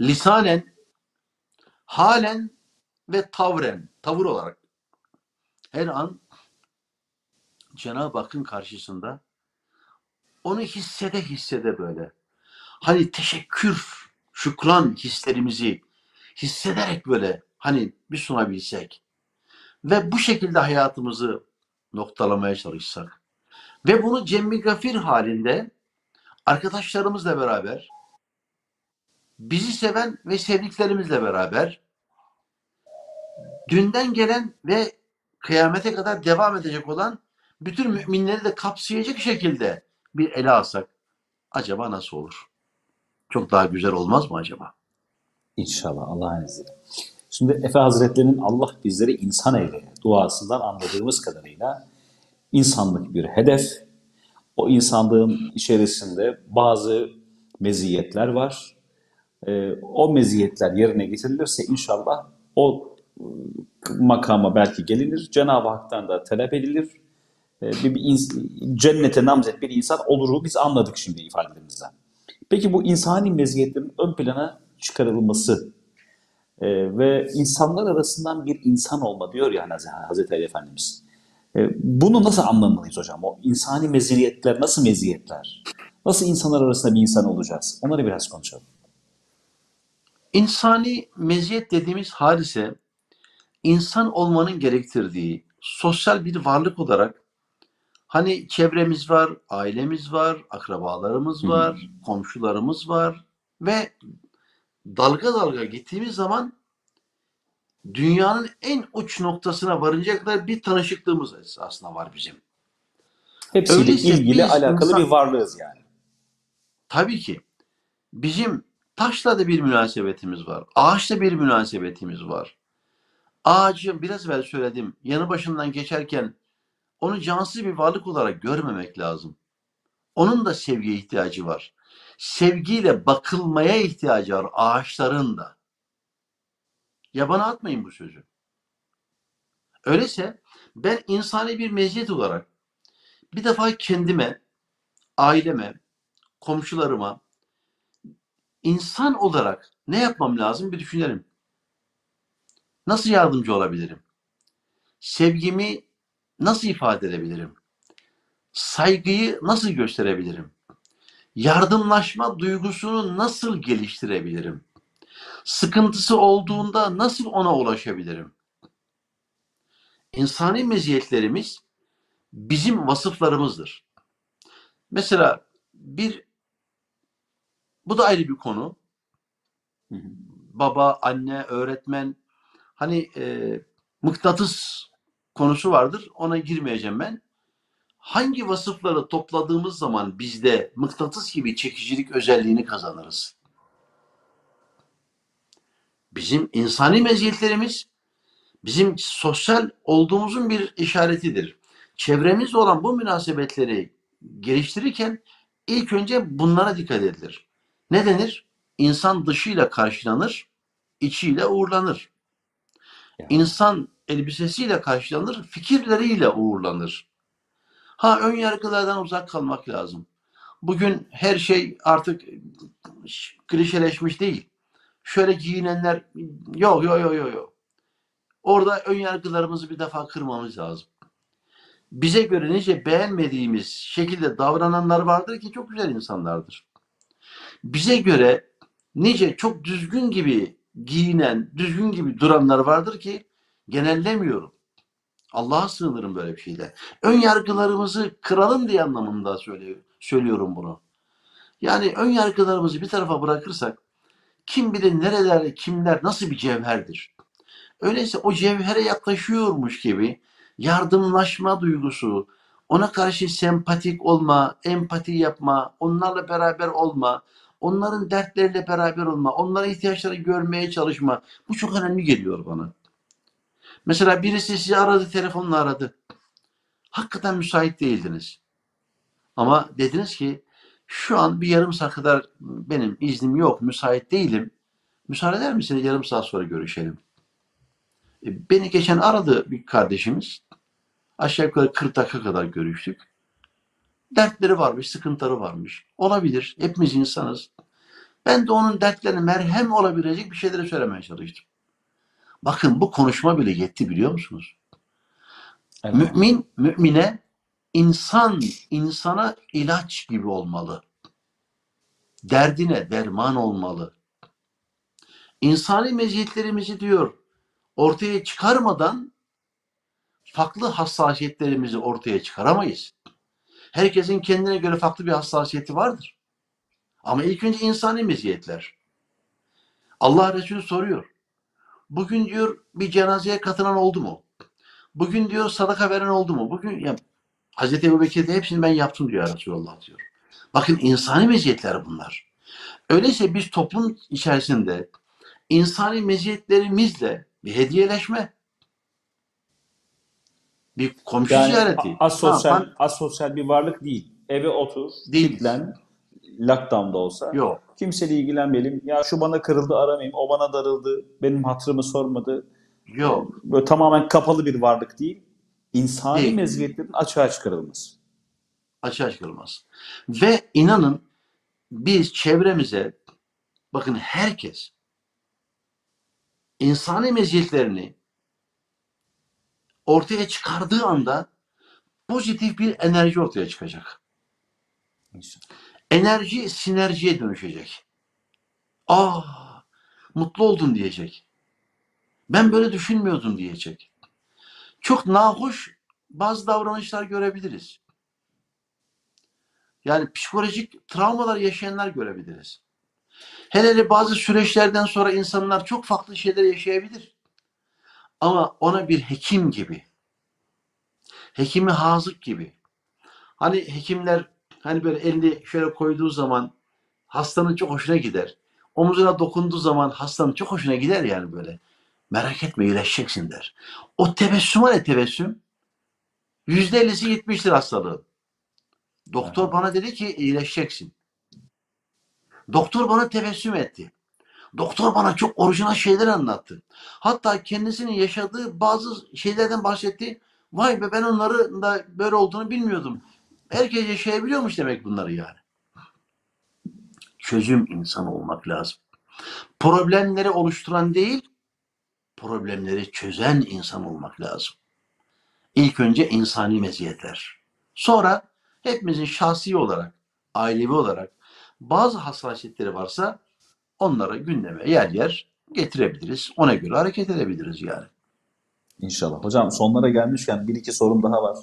[SPEAKER 2] lisanen, halen ve tavren, tavır olarak her an Cenab-ı Hakk'ın karşısında onu hissede hissede böyle. Hani teşekkür, şükran hislerimizi hissederek böyle hani bir sunabilsek ve bu şekilde hayatımızı noktalamaya çalışsak ve bunu cemmi gafir halinde arkadaşlarımızla beraber bizi seven ve sevdiklerimizle beraber dünden gelen ve kıyamete kadar devam edecek olan bütün müminleri de kapsayacak şekilde bir ele alsak acaba nasıl olur? Çok daha güzel olmaz mı acaba?
[SPEAKER 1] İnşallah Allah'ın izniyle. Şimdi Efe Hazretleri'nin Allah bizleri insan eyle duasından anladığımız kadarıyla insanlık bir hedef. O insanlığın içerisinde bazı meziyetler var. Ee, o meziyetler yerine getirilirse inşallah o makama belki gelinir. Cenab-ı Hak'tan da talep edilir. Ee, bir, bir cennete namzet bir insan oluru biz anladık şimdi ifadelerimizden. Peki bu insani meziyetlerin ön plana çıkarılması e, ve insanlar arasından bir insan olma diyor ya Haz- Hazreti Ali Efendimiz. E, bunu nasıl anlamalıyız hocam? O insani meziyetler nasıl meziyetler? Nasıl insanlar arasında bir insan olacağız? Onları biraz konuşalım.
[SPEAKER 2] İnsani meziyet dediğimiz hadise insan olmanın gerektirdiği sosyal bir varlık olarak hani çevremiz var, ailemiz var, akrabalarımız var, komşularımız var ve dalga dalga gittiğimiz zaman dünyanın en uç noktasına varıncaya kadar bir tanışıklığımız aslında var bizim.
[SPEAKER 1] Hepsiyle
[SPEAKER 2] Öyleyse
[SPEAKER 1] ilgili alakalı
[SPEAKER 2] insan-
[SPEAKER 1] bir varlığız yani.
[SPEAKER 2] Tabii ki bizim taşla da bir münasebetimiz var. Ağaçla bir münasebetimiz var. Ağacı biraz evvel söyledim. Yanı başından geçerken onu cansız bir varlık olarak görmemek lazım. Onun da sevgiye ihtiyacı var. Sevgiyle bakılmaya ihtiyacı var ağaçların da. Yabana atmayın bu sözü. Öyleyse ben insani bir meziyet olarak bir defa kendime, aileme, komşularıma insan olarak ne yapmam lazım bir düşünelim. Nasıl yardımcı olabilirim? Sevgimi nasıl ifade edebilirim? Saygıyı nasıl gösterebilirim? Yardımlaşma duygusunu nasıl geliştirebilirim? Sıkıntısı olduğunda nasıl ona ulaşabilirim? İnsani meziyetlerimiz bizim vasıflarımızdır. Mesela bir bu da ayrı bir konu. Baba, anne, öğretmen hani e, mıknatıs konusu vardır. Ona girmeyeceğim ben. Hangi vasıfları topladığımız zaman bizde mıknatıs gibi çekicilik özelliğini kazanırız? Bizim insani meziyetlerimiz bizim sosyal olduğumuzun bir işaretidir. Çevremizle olan bu münasebetleri geliştirirken ilk önce bunlara dikkat edilir. Ne denir? İnsan dışıyla karşılanır, içiyle uğurlanır. İnsan elbisesiyle karşılanır, fikirleriyle uğurlanır. Ha ön yargılardan uzak kalmak lazım. Bugün her şey artık klişeleşmiş değil. Şöyle giyinenler yok yok yok yok yok. Orada ön yargılarımızı bir defa kırmamız lazım. Bize göre nice beğenmediğimiz şekilde davrananlar vardır ki çok güzel insanlardır. Bize göre nice çok düzgün gibi giyinen, düzgün gibi duranlar vardır ki genellemiyorum. Allah'a sığınırım böyle bir şeyde. Ön yargılarımızı kıralım diye anlamında söylüyor, söylüyorum bunu. Yani ön yargılarımızı bir tarafa bırakırsak kim bilir nereler, kimler nasıl bir cevherdir. Öyleyse o cevhere yaklaşıyormuş gibi yardımlaşma duygusu, ona karşı sempatik olma, empati yapma, onlarla beraber olma, onların dertleriyle beraber olma, onların ihtiyaçları görmeye çalışma. Bu çok önemli geliyor bana. Mesela birisi sizi aradı, telefonla aradı. Hakikaten müsait değildiniz. Ama dediniz ki şu an bir yarım saat kadar benim iznim yok, müsait değilim. Müsaade eder misiniz yarım saat sonra görüşelim. E, Beni geçen aradı bir kardeşimiz. Aşağı yukarı 40 dakika kadar görüştük. Dertleri varmış, sıkıntıları varmış. Olabilir. Hepimiz insanız. Ben de onun dertlerine merhem olabilecek bir şeyleri söylemeye çalıştım. Bakın bu konuşma bile yetti biliyor musunuz?
[SPEAKER 1] Evet.
[SPEAKER 2] Mümin, mümine insan, insana ilaç gibi olmalı. Derdine derman olmalı. İnsani meziyetlerimizi diyor ortaya çıkarmadan farklı hassasiyetlerimizi ortaya çıkaramayız. Herkesin kendine göre farklı bir hassasiyeti vardır. Ama ilk önce insani meziyetler. Allah Resulü soruyor. Bugün diyor bir cenazeye katılan oldu mu? Bugün diyor sadaka veren oldu mu? Bugün ya Hazreti Ebu Bekir'de hepsini ben yaptım diyor Resulullah diyor. Bakın insani meziyetler bunlar. Öyleyse biz toplum içerisinde insani meziyetlerimizle bir hediyeleşme, bir komşu
[SPEAKER 1] Yani
[SPEAKER 2] ziyareti.
[SPEAKER 1] asosyal,
[SPEAKER 2] Ha,
[SPEAKER 1] asosyal bir varlık değil. Eve otur,
[SPEAKER 2] Değil.
[SPEAKER 1] kilitlen, lockdown'da olsa.
[SPEAKER 2] yok.
[SPEAKER 1] Kimseyle ilgilenmeyelim. Ya şu bana kırıldı aramayayım, o bana darıldı, benim hatırımı sormadı.
[SPEAKER 2] Yok.
[SPEAKER 1] Böyle tamamen kapalı bir varlık değil. İnsani
[SPEAKER 2] Değil.
[SPEAKER 1] meziyetlerin açığa çıkarılması.
[SPEAKER 2] Açığa çıkılmaz. Ve inanın biz çevremize bakın herkes insani meziyetlerini ortaya çıkardığı anda pozitif bir enerji ortaya çıkacak. Enerji sinerjiye dönüşecek. Aa, mutlu oldum diyecek. Ben böyle düşünmüyordum diyecek. Çok nahoş bazı davranışlar görebiliriz. Yani psikolojik travmalar yaşayanlar görebiliriz. Hele hele bazı süreçlerden sonra insanlar çok farklı şeyler yaşayabilir. Ama ona bir hekim gibi, hekimi hazık gibi. Hani hekimler hani böyle elini şöyle koyduğu zaman hastanın çok hoşuna gider. Omuzuna dokunduğu zaman hastanın çok hoşuna gider yani böyle. Merak etme iyileşeceksin der. O tebessüm var ya tebessüm. Yüzde ellisi gitmiştir hastalığın. Doktor bana dedi ki iyileşeceksin. Doktor bana tebessüm etti. Doktor bana çok orijinal şeyler anlattı. Hatta kendisinin yaşadığı bazı şeylerden bahsetti. Vay be ben onların da böyle olduğunu bilmiyordum. Herkes yaşayabiliyormuş demek bunları yani. Çözüm insan olmak lazım. Problemleri oluşturan değil, problemleri çözen insan olmak lazım. İlk önce insani meziyetler. Sonra hepimizin şahsi olarak, ailevi olarak bazı hassasiyetleri varsa onları gündeme yer yer getirebiliriz. Ona göre hareket edebiliriz yani.
[SPEAKER 1] İnşallah. Hocam sonlara gelmişken bir iki sorum daha var.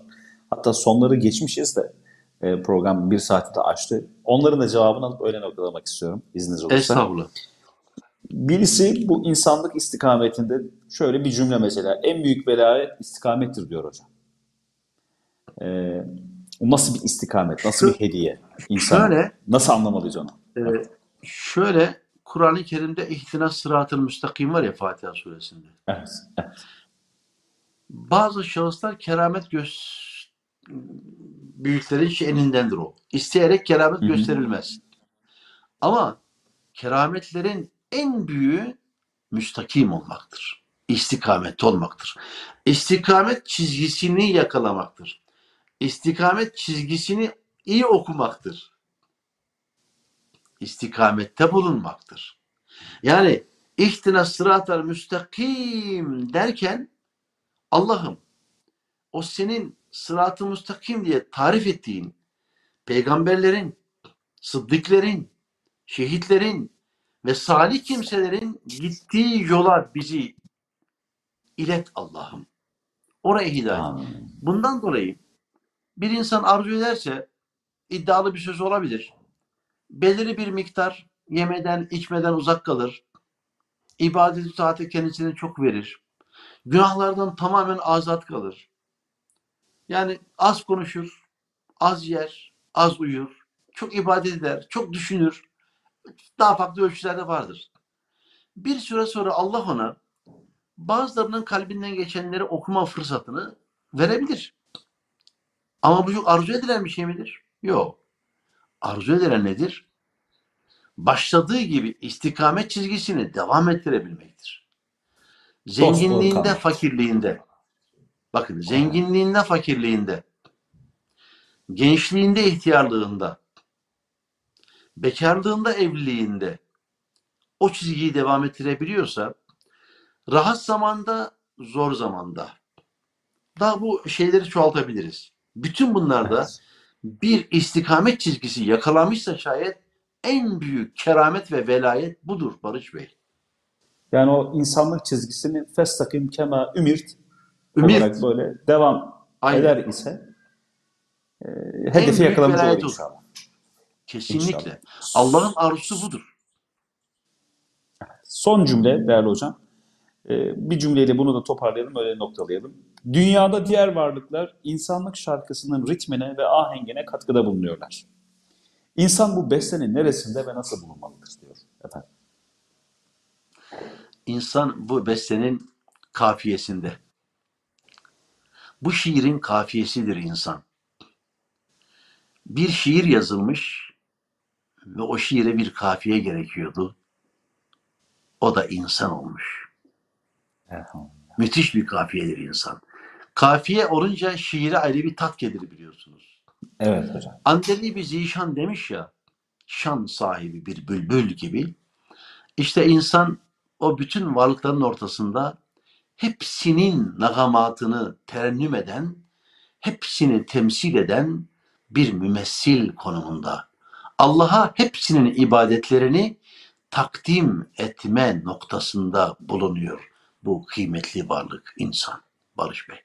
[SPEAKER 1] Hatta sonları geçmişiz de e, program bir saati de aştı. Onların da cevabını alıp öyle noktalamak istiyorum izniniz olursa.
[SPEAKER 2] Estağfurullah.
[SPEAKER 1] Birisi bu insanlık istikametinde şöyle bir cümle mesela. En büyük bela istikamettir diyor hocam. Ee, nasıl bir istikamet, nasıl bir hediye insan?
[SPEAKER 2] Şöyle,
[SPEAKER 1] Nasıl anlamalıyız onu?
[SPEAKER 2] e, şöyle Kur'an-ı Kerim'de ihtinas sıratı müstakim var ya Fatiha suresinde.
[SPEAKER 1] Evet. evet.
[SPEAKER 2] Bazı şahıslar keramet göz büyüklerin şenindendir o. İsteyerek keramet
[SPEAKER 1] Hı hı.
[SPEAKER 2] gösterilmez. Ama kerametlerin en büyüğü müstakim olmaktır. İstikamet olmaktır. İstikamet çizgisini yakalamaktır. İstikamet çizgisini iyi okumaktır. İstikamette bulunmaktır. Yani ihtina sıratal müstakim derken Allah'ım o senin sırat-ı müstakim diye tarif ettiğin peygamberlerin, sıddıklerin, şehitlerin ve salih kimselerin gittiği yola bizi ilet Allah'ım. Oraya hidayet. Bundan dolayı bir insan arzu ederse iddialı bir söz olabilir. Belirli bir miktar yemeden, içmeden uzak kalır. İbadet-i taate kendisini çok verir. Günahlardan tamamen azat kalır. Yani az konuşur, az yer, az uyur, çok ibadet eder, çok düşünür. Daha farklı ölçülerde vardır. Bir süre sonra Allah ona bazılarının kalbinden geçenleri okuma fırsatını verebilir. Ama bu çok arzu edilen bir şey midir? Yok. Arzu edilen nedir? Başladığı gibi istikamet çizgisini devam ettirebilmektir. Zenginliğinde, fakirliğinde. Bakın zenginliğinde, fakirliğinde. gençliğinde, ihtiyarlığında, bekarlığında, evliliğinde o çizgiyi devam ettirebiliyorsa rahat zamanda, zor zamanda daha bu şeyleri çoğaltabiliriz. Bütün bunlarda
[SPEAKER 1] Evet.
[SPEAKER 2] Bir istikamet çizgisi yakalamışsa şayet en büyük keramet ve velayet budur Barış Bey.
[SPEAKER 1] Yani o insanlık çizgisini festakim kema ümirt
[SPEAKER 2] Ümit,
[SPEAKER 1] olarak böyle devam
[SPEAKER 2] Aynen.
[SPEAKER 1] eder ise e, hedefi yakalamış olur inşallah.
[SPEAKER 2] kesinlikle. Allah'ın arzusu budur.
[SPEAKER 1] Son cümle değerli hocam. E, bir cümleyle bunu da toparlayalım, öyle noktalayalım. Dünyada diğer varlıklar insanlık şarkısının ritmine ve ahengine katkıda bulunuyorlar. İnsan bu bestenin neresinde ve nasıl bulunmalıdır diyor efendim.
[SPEAKER 2] İnsan bu bestenin kafiyesinde. Bu şiirin kafiyesidir insan. Bir şiir yazılmış ve o şiire bir kafiye gerekiyordu. O da insan olmuş. Müthiş bir kafiyedir insan. Kafiye olunca şiire ayrı bir tat gelir biliyorsunuz.
[SPEAKER 1] Evet hocam.
[SPEAKER 2] Andeli bir zişan demiş ya, şan sahibi bir bülbül gibi. İşte insan o bütün varlıkların ortasında hepsinin nagamatını terennüm eden, hepsini temsil eden bir mümessil konumunda. Allah'a hepsinin ibadetlerini takdim etme noktasında bulunuyor bu kıymetli varlık insan Barış Bey.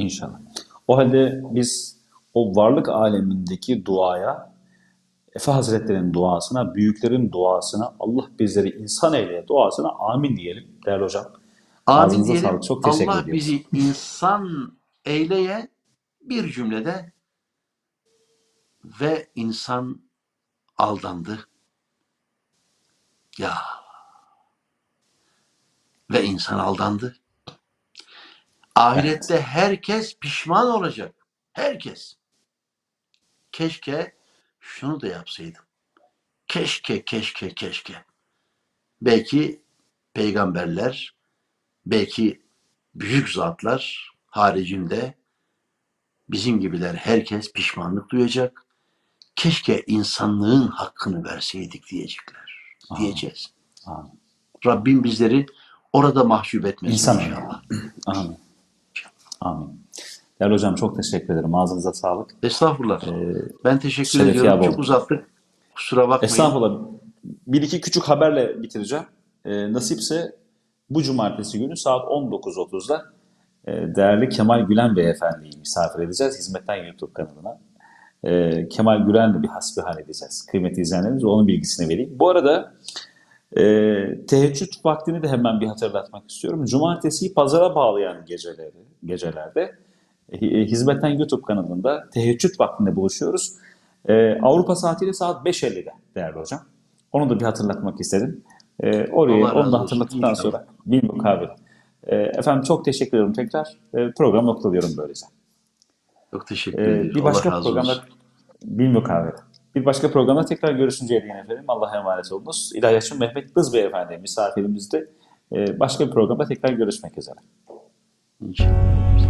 [SPEAKER 1] İnşallah. O halde biz o varlık alemindeki duaya, Efe Hazretleri'nin duasına, büyüklerin duasına, Allah bizleri insan eyleye duasına amin diyelim değerli hocam.
[SPEAKER 2] Amin diyelim.
[SPEAKER 1] sağlık. Çok teşekkür
[SPEAKER 2] Allah
[SPEAKER 1] ediyoruz.
[SPEAKER 2] bizi insan eyleye bir cümlede ve insan aldandı. Ya ve insan aldandı. Ahirette herkes pişman olacak. Herkes. Keşke şunu da yapsaydım. Keşke, keşke, keşke. Belki peygamberler, belki büyük zatlar haricinde bizim gibiler herkes pişmanlık duyacak. Keşke insanlığın hakkını verseydik diyecekler.
[SPEAKER 1] Amin.
[SPEAKER 2] Diyeceğiz.
[SPEAKER 1] Amin.
[SPEAKER 2] Rabbim bizleri orada mahcup etmesin
[SPEAKER 1] İnsan
[SPEAKER 2] inşallah.
[SPEAKER 1] Amin. Amin. Değerli hocam çok teşekkür ederim. Ağzınıza sağlık.
[SPEAKER 2] Estağfurullah.
[SPEAKER 1] Ee,
[SPEAKER 2] ben teşekkür ediyorum. Çok uzattık. Kusura bakmayın.
[SPEAKER 1] Estağfurullah. Bir iki küçük haberle bitireceğim. Ee, nasipse bu cumartesi günü saat 19.30'da e, değerli Kemal Gülen Beyefendi'yi misafir edeceğiz hizmetten YouTube kanalına. Ee, Kemal Gülen'le bir hasbihal edeceğiz. Kıymetli izleyenlerimiz onun bilgisini vereyim. Bu arada e, teheccüd vaktini de hemen bir hatırlatmak istiyorum. Cumartesiyi pazara bağlayan geceleri, gecelerde e, hizmetten YouTube kanalında teheccüd vaktinde buluşuyoruz. Ee, Avrupa saatiyle saat 5.50'de değerli hocam. Onu da bir hatırlatmak istedim. Ee, orayı
[SPEAKER 2] Allah
[SPEAKER 1] onu da hatırlattıktan sonra mukabele. Ee, efendim çok teşekkür ederim tekrar. Ee, program noktalıyorum böylece.
[SPEAKER 2] Çok teşekkür ederim.
[SPEAKER 1] bir başka programda bir mukabele. Bir başka programda tekrar görüşünceye değin efendim. Allah'a emanet olunuz. İlahiyatçı Mehmet Dız Beyefendi misafirimizde. Ee, başka bir programda tekrar görüşmek üzere.
[SPEAKER 2] İnşallah.